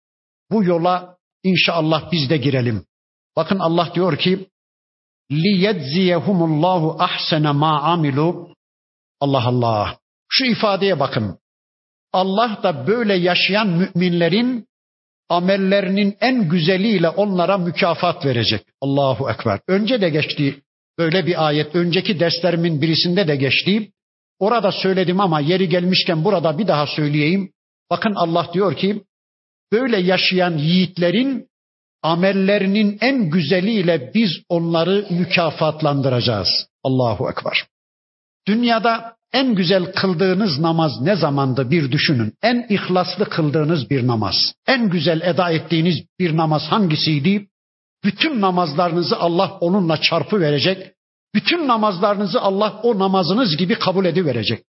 bu yola inşallah biz de girelim. Bakın Allah diyor ki liyedziyehumullahu ahsene ma amilu. Allah Allah. Şu ifadeye bakın. Allah da böyle yaşayan müminlerin amellerinin en güzeliyle onlara mükafat verecek. Allahu Ekber. Önce de geçti böyle bir ayet. Önceki derslerimin birisinde de geçti. Orada söyledim ama yeri gelmişken burada bir daha söyleyeyim. Bakın Allah diyor ki böyle yaşayan yiğitlerin amellerinin en güzeliyle biz onları mükafatlandıracağız. Allahu Ekber. Dünyada en güzel kıldığınız namaz ne zamandı bir düşünün. En ihlaslı kıldığınız bir namaz. En güzel eda ettiğiniz bir namaz hangisiydi? Bütün namazlarınızı Allah onunla çarpı verecek. Bütün namazlarınızı Allah o namazınız gibi kabul ediverecek.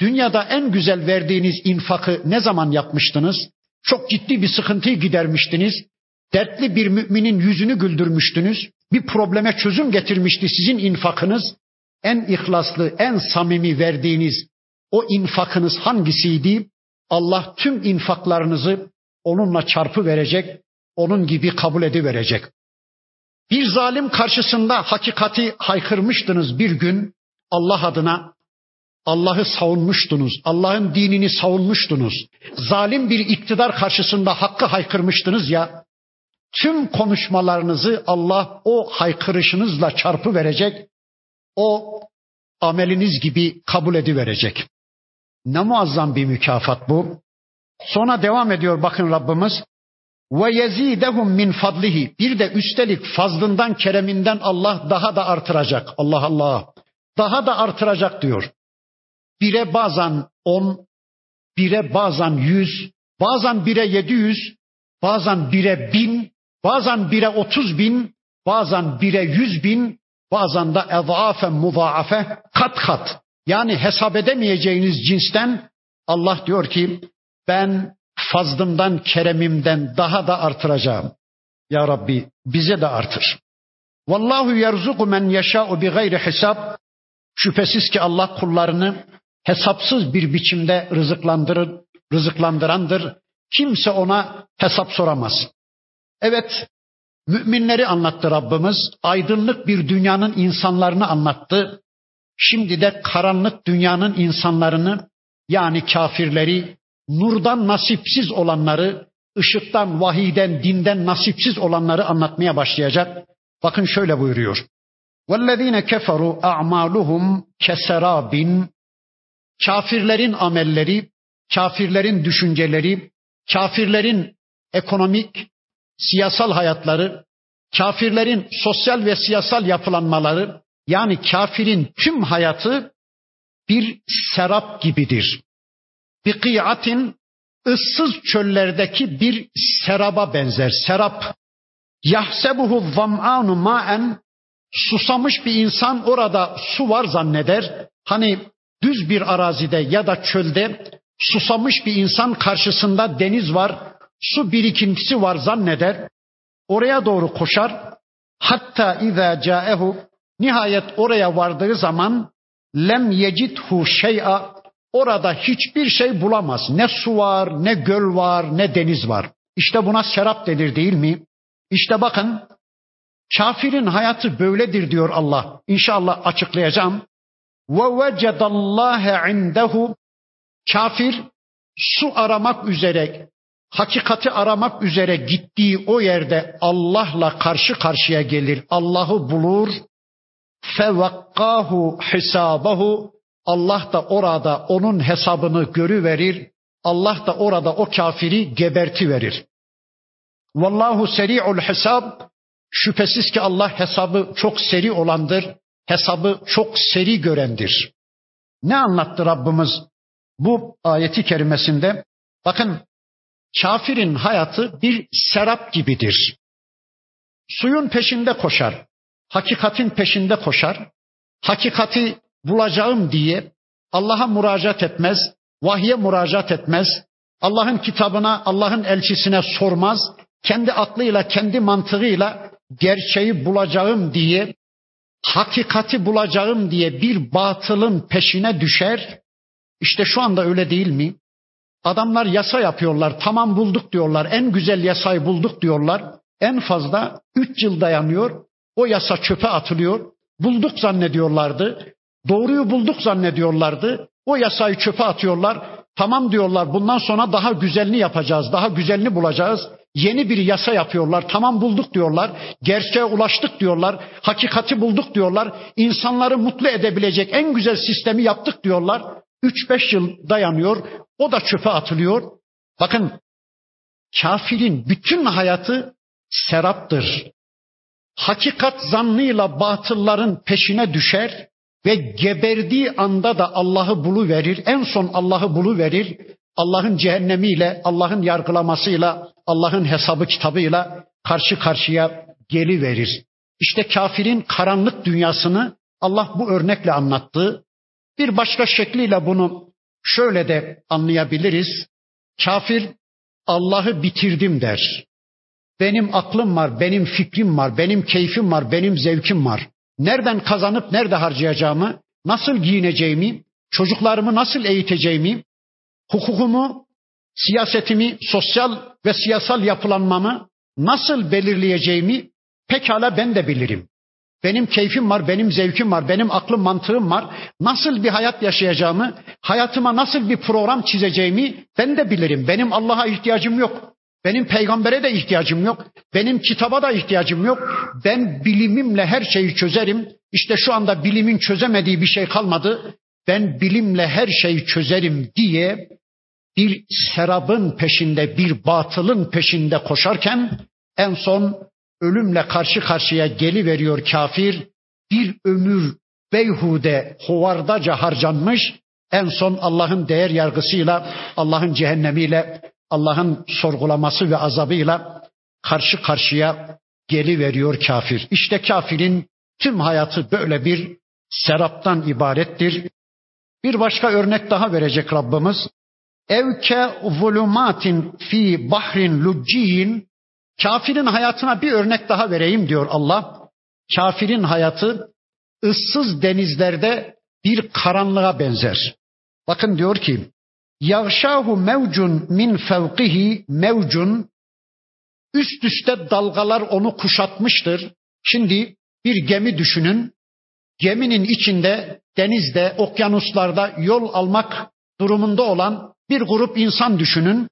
Dünyada en güzel verdiğiniz infakı ne zaman yapmıştınız? Çok ciddi bir sıkıntıyı gidermiştiniz. Dertli bir müminin yüzünü güldürmüştünüz. Bir probleme çözüm getirmişti sizin infakınız. En ihlaslı, en samimi verdiğiniz o infakınız hangisiydi? Allah tüm infaklarınızı onunla çarpı verecek, onun gibi kabul ediverecek. Bir zalim karşısında hakikati haykırmıştınız bir gün Allah adına. Allah'ı savunmuştunuz. Allah'ın dinini savunmuştunuz. Zalim bir iktidar karşısında hakkı haykırmıştınız ya. Tüm konuşmalarınızı Allah o haykırışınızla çarpı verecek. O ameliniz gibi kabul ediverecek. Ne muazzam bir mükafat bu. Sonra devam ediyor bakın Rabbimiz. Ve yezidehum min fadlihi. Bir de üstelik fazlından, kereminden Allah daha da artıracak. Allah Allah. Daha da artıracak diyor. Bire bazen on, bire bazen yüz, bazen bire yedi yüz, bazen bire bin, bazen bire otuz bin, bazen bire yüz bin, bazen de ezaafen muzaafe kat kat. Yani hesap edemeyeceğiniz cinsten Allah diyor ki ben fazlımdan, keremimden daha da artıracağım. Ya Rabbi bize de artır. Vallahu yerzuku men yeşâ'u bi gayri hesap. Şüphesiz ki Allah kullarını hesapsız bir biçimde rızıklandırır, rızıklandırandır. Kimse ona hesap soramaz. Evet, müminleri anlattı Rabbimiz. Aydınlık bir dünyanın insanlarını anlattı. Şimdi de karanlık dünyanın insanlarını yani kafirleri, nurdan nasipsiz olanları, ışıktan, vahiden, dinden nasipsiz olanları anlatmaya başlayacak. Bakın şöyle buyuruyor. وَالَّذ۪ينَ كَفَرُوا اَعْمَالُهُمْ كَسَرَابٍ Kafirlerin amelleri, kafirlerin düşünceleri, kafirlerin ekonomik, siyasal hayatları, kafirlerin sosyal ve siyasal yapılanmaları, yani kafirin tüm hayatı bir serap gibidir. Bir kıyatin ıssız çöllerdeki bir seraba benzer. Serap. Yahsebuhu zam'anu ma'en susamış bir insan orada su var zanneder. Hani düz bir arazide ya da çölde susamış bir insan karşısında deniz var, su birikintisi var zanneder. Oraya doğru koşar. Hatta iza caehu nihayet oraya vardığı zaman lem yecidhu şey'a orada hiçbir şey bulamaz. Ne su var, ne göl var, ne deniz var. İşte buna serap denir değil mi? İşte bakın kafirin hayatı böyledir diyor Allah. İnşallah açıklayacağım. Ve vecedallâhe indehu kafir su aramak üzere, hakikati aramak üzere gittiği o yerde Allah'la karşı karşıya gelir. Allah'ı bulur. Fevakkahu hisabahu Allah da orada onun hesabını görüverir. Allah da orada o kafiri geberti verir. Vallahu seri'ul hesab. Şüphesiz ki Allah hesabı çok seri olandır. Hesabı çok seri görendir. Ne anlattı Rabbimiz bu ayeti kerimesinde? Bakın kafirin hayatı bir serap gibidir. Suyun peşinde koşar. Hakikatin peşinde koşar. Hakikati bulacağım diye Allah'a müracaat etmez, vahye müracaat etmez, Allah'ın kitabına, Allah'ın elçisine sormaz, kendi aklıyla, kendi mantığıyla gerçeği bulacağım diye, hakikati bulacağım diye bir batılın peşine düşer. İşte şu anda öyle değil mi? Adamlar yasa yapıyorlar, tamam bulduk diyorlar, en güzel yasayı bulduk diyorlar. En fazla üç yıl dayanıyor. O yasa çöpe atılıyor. Bulduk zannediyorlardı. Doğruyu bulduk zannediyorlardı. O yasayı çöpe atıyorlar. Tamam diyorlar bundan sonra daha güzelini yapacağız, daha güzelini bulacağız. Yeni bir yasa yapıyorlar. Tamam bulduk diyorlar. Gerçeğe ulaştık diyorlar. Hakikati bulduk diyorlar. İnsanları mutlu edebilecek en güzel sistemi yaptık diyorlar. 3-5 yıl dayanıyor. O da çöpe atılıyor. Bakın kafirin bütün hayatı seraptır. Hakikat zannıyla batılların peşine düşer ve geberdiği anda da Allah'ı bulu verir. En son Allah'ı bulu verir. Allah'ın cehennemiyle, Allah'ın yargılamasıyla, Allah'ın hesabı kitabıyla karşı karşıya geli verir. İşte kafirin karanlık dünyasını Allah bu örnekle anlattı. Bir başka şekliyle bunu şöyle de anlayabiliriz. Kafir Allah'ı bitirdim der. Benim aklım var, benim fikrim var, benim keyfim var, benim zevkim var. Nereden kazanıp nerede harcayacağımı, nasıl giyineceğimi, çocuklarımı nasıl eğiteceğimi, hukukumu, siyasetimi, sosyal ve siyasal yapılanmamı nasıl belirleyeceğimi pekala ben de bilirim. Benim keyfim var, benim zevkim var, benim aklım mantığım var. Nasıl bir hayat yaşayacağımı, hayatıma nasıl bir program çizeceğimi ben de bilirim. Benim Allah'a ihtiyacım yok. Benim peygambere de ihtiyacım yok. Benim kitaba da ihtiyacım yok. Ben bilimimle her şeyi çözerim. İşte şu anda bilimin çözemediği bir şey kalmadı. Ben bilimle her şeyi çözerim diye bir serabın peşinde, bir batılın peşinde koşarken en son ölümle karşı karşıya geli veriyor kafir. Bir ömür beyhude, hovardaca harcanmış. En son Allah'ın değer yargısıyla, Allah'ın cehennemiyle, Allah'ın sorgulaması ve azabıyla karşı karşıya geli veriyor kafir. İşte kafirin tüm hayatı böyle bir seraptan ibarettir. Bir başka örnek daha verecek Rabbimiz. Evke zulumatin fi bahrin lucciyin Kafirin hayatına bir örnek daha vereyim diyor Allah. Kafirin hayatı ıssız denizlerde bir karanlığa benzer. Bakın diyor ki Yağşahu mevcun min fevkihi mevcun üst üste dalgalar onu kuşatmıştır. Şimdi bir gemi düşünün. Geminin içinde, denizde, okyanuslarda yol almak durumunda olan bir grup insan düşünün.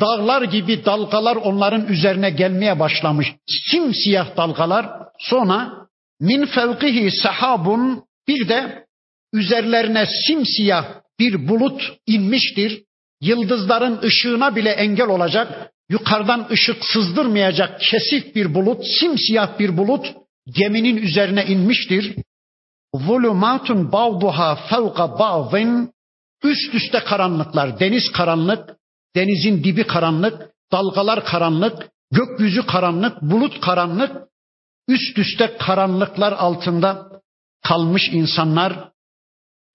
Dağlar gibi dalgalar onların üzerine gelmeye başlamış. Simsiyah dalgalar. Sonra min fevkihi sahabun bir de üzerlerine simsiyah bir bulut inmiştir. Yıldızların ışığına bile engel olacak, yukarıdan ışık sızdırmayacak kesif bir bulut, simsiyah bir bulut geminin üzerine inmiştir. Zulumatun ba'duha fevka ba'din üst üste karanlıklar, deniz karanlık, denizin dibi karanlık, dalgalar karanlık, gökyüzü karanlık, bulut karanlık, üst üste karanlıklar altında kalmış insanlar.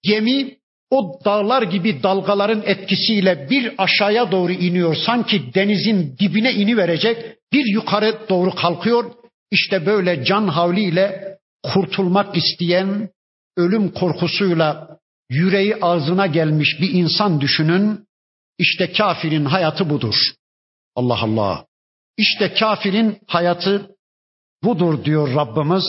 Gemi o dağlar gibi dalgaların etkisiyle bir aşağıya doğru iniyor. Sanki denizin dibine ini verecek. Bir yukarı doğru kalkıyor. İşte böyle can havliyle kurtulmak isteyen, ölüm korkusuyla yüreği ağzına gelmiş bir insan düşünün. İşte kafirin hayatı budur. Allah Allah. İşte kafirin hayatı budur diyor Rabbimiz.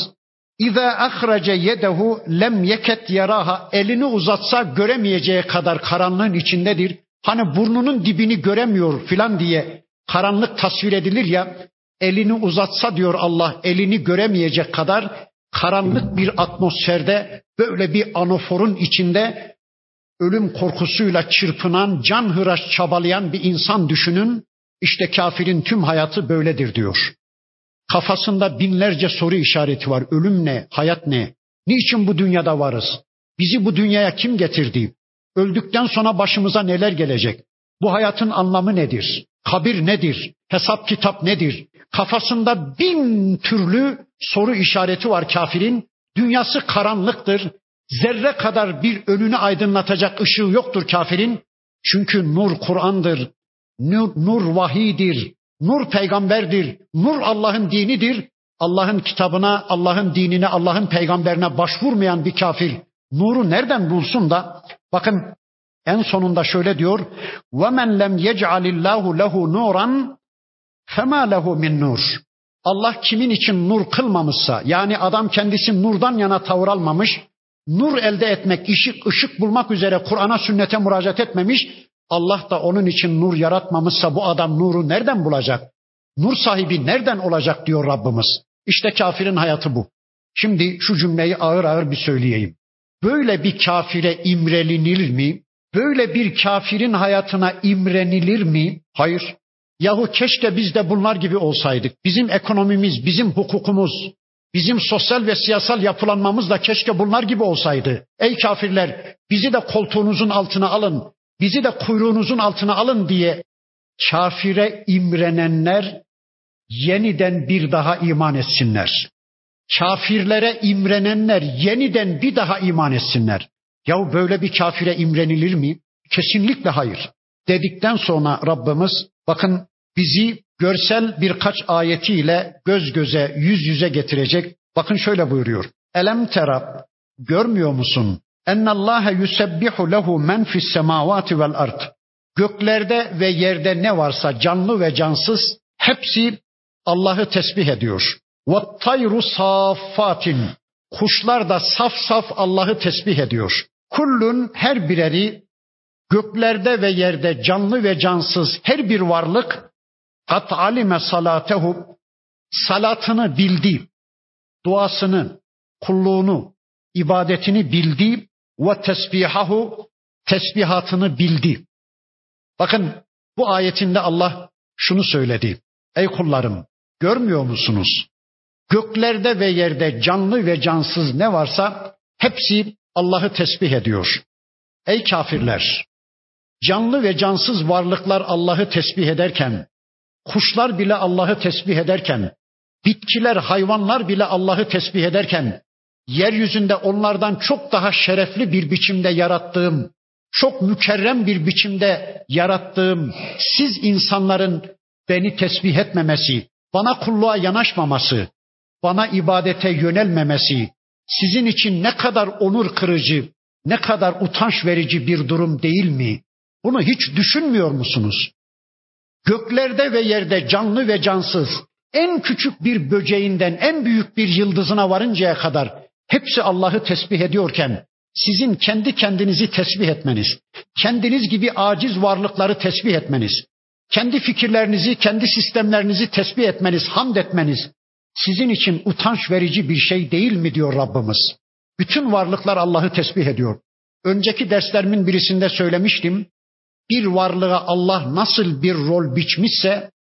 İza ahrace yedehu lem yeket yaraha elini uzatsa göremeyeceği kadar karanlığın içindedir. Hani burnunun dibini göremiyor filan diye karanlık tasvir edilir ya elini uzatsa diyor Allah elini göremeyecek kadar karanlık bir atmosferde böyle bir anoforun içinde ölüm korkusuyla çırpınan, can hıraş çabalayan bir insan düşünün. İşte kafirin tüm hayatı böyledir diyor. Kafasında binlerce soru işareti var. Ölüm ne? Hayat ne? Niçin bu dünyada varız? Bizi bu dünyaya kim getirdi? Öldükten sonra başımıza neler gelecek? Bu hayatın anlamı nedir? Kabir nedir? Hesap kitap nedir? Kafasında bin türlü soru işareti var kafirin. Dünyası karanlıktır Zerre kadar bir önünü aydınlatacak ışığı yoktur kafirin. Çünkü nur Kur'an'dır. Nur, nur vahidir. Nur peygamberdir. Nur Allah'ın dinidir. Allah'ın kitabına, Allah'ın dinine, Allah'ın peygamberine başvurmayan bir kafir nuru nereden bulsun da bakın en sonunda şöyle diyor. وَمَنْ لَمْ يَجْعَلِ اللّٰهُ لَهُ نُورًا فَمَا لَهُ مِنْ nur. Allah kimin için nur kılmamışsa yani adam kendisi nurdan yana tavır almamış, nur elde etmek, ışık, ışık bulmak üzere Kur'an'a sünnete müracaat etmemiş, Allah da onun için nur yaratmamışsa bu adam nuru nereden bulacak? Nur sahibi nereden olacak diyor Rabbimiz. İşte kafirin hayatı bu. Şimdi şu cümleyi ağır ağır bir söyleyeyim. Böyle bir kafire imrenilir mi? Böyle bir kafirin hayatına imrenilir mi? Hayır. Yahu keşke biz de bunlar gibi olsaydık. Bizim ekonomimiz, bizim hukukumuz, bizim sosyal ve siyasal yapılanmamız da keşke bunlar gibi olsaydı. Ey kafirler bizi de koltuğunuzun altına alın, bizi de kuyruğunuzun altına alın diye kafire imrenenler yeniden bir daha iman etsinler. Kafirlere imrenenler yeniden bir daha iman etsinler. Yahu böyle bir kafire imrenilir mi? Kesinlikle hayır. Dedikten sonra Rabbimiz bakın bizi görsel birkaç ayetiyle göz göze, yüz yüze getirecek. Bakın şöyle buyuruyor. Elem tera görmüyor musun? Ennallâhe yusebbihu lehu men fis semavati vel ard. Göklerde ve yerde ne varsa canlı ve cansız hepsi Allah'ı tesbih ediyor. Ve tayru. Kuşlar da saf saf Allah'ı tesbih ediyor. Kullun her bireri göklerde ve yerde canlı ve cansız her bir varlık kat alime salatehu salatını bildi, duasını, kulluğunu, ibadetini bildi ve tesbihahu tesbihatını bildi. Bakın bu ayetinde Allah şunu söyledi. Ey kullarım görmüyor musunuz? Göklerde ve yerde canlı ve cansız ne varsa hepsi Allah'ı tesbih ediyor. Ey kafirler! Canlı ve cansız varlıklar Allah'ı tesbih ederken, kuşlar bile Allah'ı tesbih ederken, bitkiler, hayvanlar bile Allah'ı tesbih ederken, yeryüzünde onlardan çok daha şerefli bir biçimde yarattığım, çok mükerrem bir biçimde yarattığım siz insanların beni tesbih etmemesi, bana kulluğa yanaşmaması, bana ibadete yönelmemesi sizin için ne kadar onur kırıcı, ne kadar utanç verici bir durum değil mi? Bunu hiç düşünmüyor musunuz? Göklerde ve yerde canlı ve cansız, en küçük bir böceğinden en büyük bir yıldızına varıncaya kadar hepsi Allah'ı tesbih ediyorken sizin kendi kendinizi tesbih etmeniz, kendiniz gibi aciz varlıkları tesbih etmeniz, kendi fikirlerinizi, kendi sistemlerinizi tesbih etmeniz, hamd etmeniz sizin için utanç verici bir şey değil mi diyor Rabbimiz. Bütün varlıklar Allah'ı tesbih ediyor. Önceki derslerimin birisinde söylemiştim. Bir varlığa Allah nasıl bir rol biçmişse,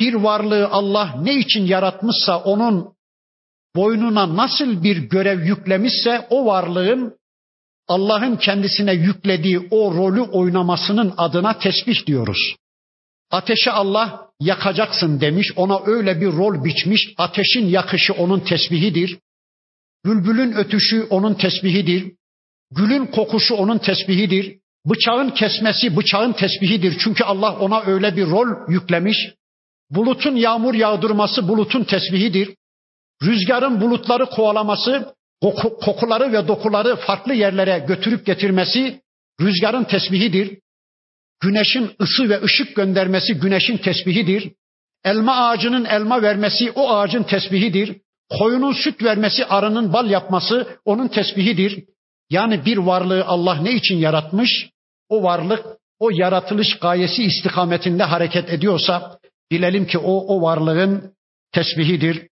bir varlığı Allah ne için yaratmışsa onun boynuna nasıl bir görev yüklemişse o varlığın Allah'ın kendisine yüklediği o rolü oynamasının adına tesbih diyoruz. Ateşe Allah yakacaksın demiş, ona öyle bir rol biçmiş. Ateşin yakışı onun tesbihidir. Bülbülün ötüşü onun tesbihidir. Gülün kokuşu onun tesbihidir. Bıçağın kesmesi bıçağın tesbihidir. Çünkü Allah ona öyle bir rol yüklemiş. Bulutun yağmur yağdırması bulutun tesbihidir. Rüzgarın bulutları kovalaması, kokuları ve dokuları farklı yerlere götürüp getirmesi rüzgarın tesbihidir. Güneşin ısı ve ışık göndermesi güneşin tesbihidir. Elma ağacının elma vermesi o ağacın tesbihidir. Koyunun süt vermesi, arının bal yapması onun tesbihidir. Yani bir varlığı Allah ne için yaratmış? O varlık o yaratılış gayesi istikametinde hareket ediyorsa bilelim ki o o varlığın tesbihidir.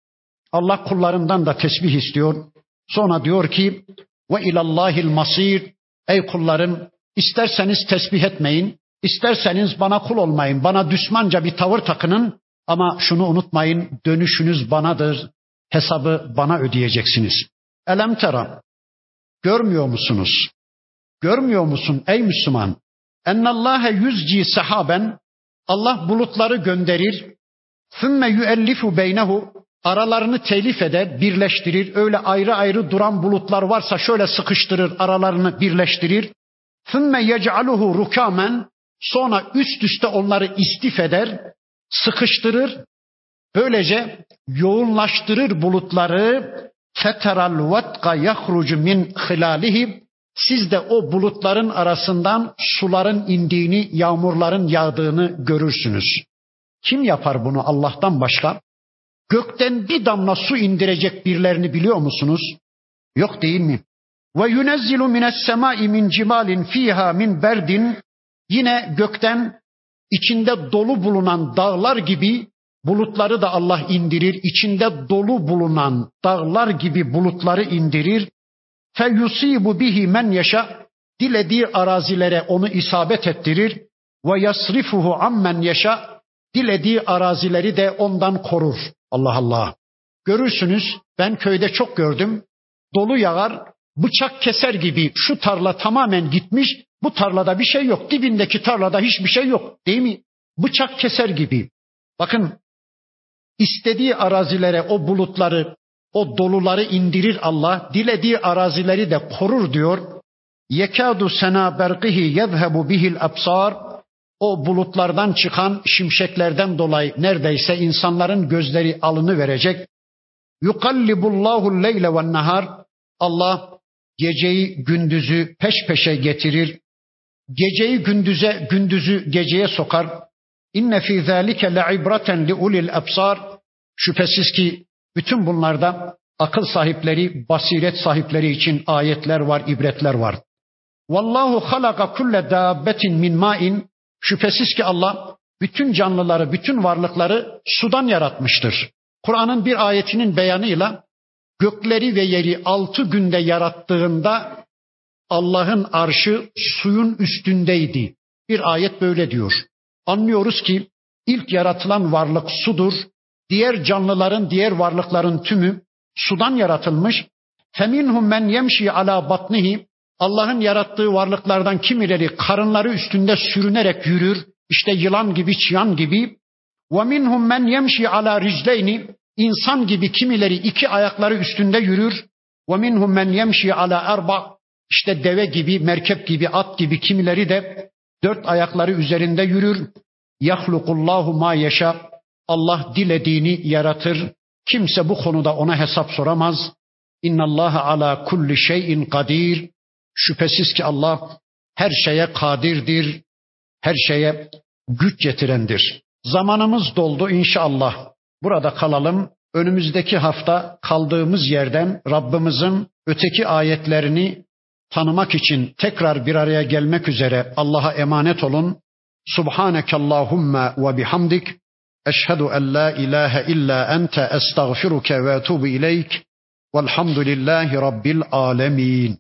Allah kullarından da tesbih istiyor. Sonra diyor ki ve ilallahil masir ey kullarım isterseniz tesbih etmeyin, isterseniz bana kul olmayın, bana düşmanca bir tavır takının ama şunu unutmayın dönüşünüz banadır, hesabı bana ödeyeceksiniz. Elem tera görmüyor musunuz? Görmüyor musun ey Müslüman? Ennallâhe yüzci sahaben Allah bulutları gönderir. Sümme yüellifu beynehu aralarını telif eder, birleştirir. Öyle ayrı ayrı duran bulutlar varsa şöyle sıkıştırır, aralarını birleştirir. Sümme yec'aluhu rukamen sonra üst üste onları istif eder, sıkıştırır. Böylece yoğunlaştırır bulutları. Feteral vatka yahrucu min hilalihi siz de o bulutların arasından suların indiğini, yağmurların yağdığını görürsünüz. Kim yapar bunu Allah'tan başka? gökten bir damla su indirecek birilerini biliyor musunuz? Yok değil mi? Ve yunezzilu mines semai min cimalin fiha min berdin yine gökten içinde dolu bulunan dağlar gibi bulutları da Allah indirir. İçinde dolu bulunan dağlar gibi bulutları indirir. Fe yusibu bihi men yaşa dilediği arazilere onu isabet ettirir ve yasrifuhu ammen yaşa dilediği arazileri de ondan korur. Allah Allah. Görürsünüz ben köyde çok gördüm. Dolu yağar, bıçak keser gibi şu tarla tamamen gitmiş, bu tarlada bir şey yok. Dibindeki tarlada hiçbir şey yok. Değil mi? Bıçak keser gibi. Bakın istediği arazilere o bulutları, o doluları indirir Allah. Dilediği arazileri de korur diyor. Yekadu sena berqihi yezhebu bihil absar. O bulutlardan çıkan şimşeklerden dolayı neredeyse insanların gözleri alını verecek. Yukallibullahu leyle ve nahar. Allah geceyi gündüzü peş peşe getirir. Geceyi gündüze, gündüzü geceye sokar. İnne fî zâlike le'ibraten li ulil absar. Şüphesiz ki bütün bunlarda akıl sahipleri, basiret sahipleri için ayetler var, ibretler var. Vallahu halaka kulle dabbetin min ma'in. Şüphesiz ki Allah bütün canlıları, bütün varlıkları sudan yaratmıştır. Kur'an'ın bir ayetinin beyanıyla gökleri ve yeri altı günde yarattığında Allah'ın arşı suyun üstündeydi. Bir ayet böyle diyor. Anlıyoruz ki ilk yaratılan varlık sudur. Diğer canlıların, diğer varlıkların tümü sudan yaratılmış. Feminhum men yemşi ala batnihi Allah'ın yarattığı varlıklardan kimileri karınları üstünde sürünerek yürür. İşte yılan gibi, çıyan gibi. Ve minhum men yemşi ala ricleyni. İnsan gibi kimileri iki ayakları üstünde yürür. Ve minhum men yemşi ala erba. İşte deve gibi, merkep gibi, at gibi kimileri de dört ayakları üzerinde yürür. Yahlukullahu ma yaşa. Allah dilediğini yaratır. Kimse bu konuda ona hesap soramaz. İnnallaha ala kulli şeyin kadir. Şüphesiz ki Allah her şeye kadirdir, her şeye güç getirendir. Zamanımız doldu inşallah. Burada kalalım. Önümüzdeki hafta kaldığımız yerden Rabbimizin öteki ayetlerini tanımak için tekrar bir araya gelmek üzere Allah'a emanet olun. Subhaneke Allahumma ve bihamdik. Eşhedü en la ilahe illa ente estağfiruke ve etubu ileyk. Velhamdülillahi Rabbil alemin.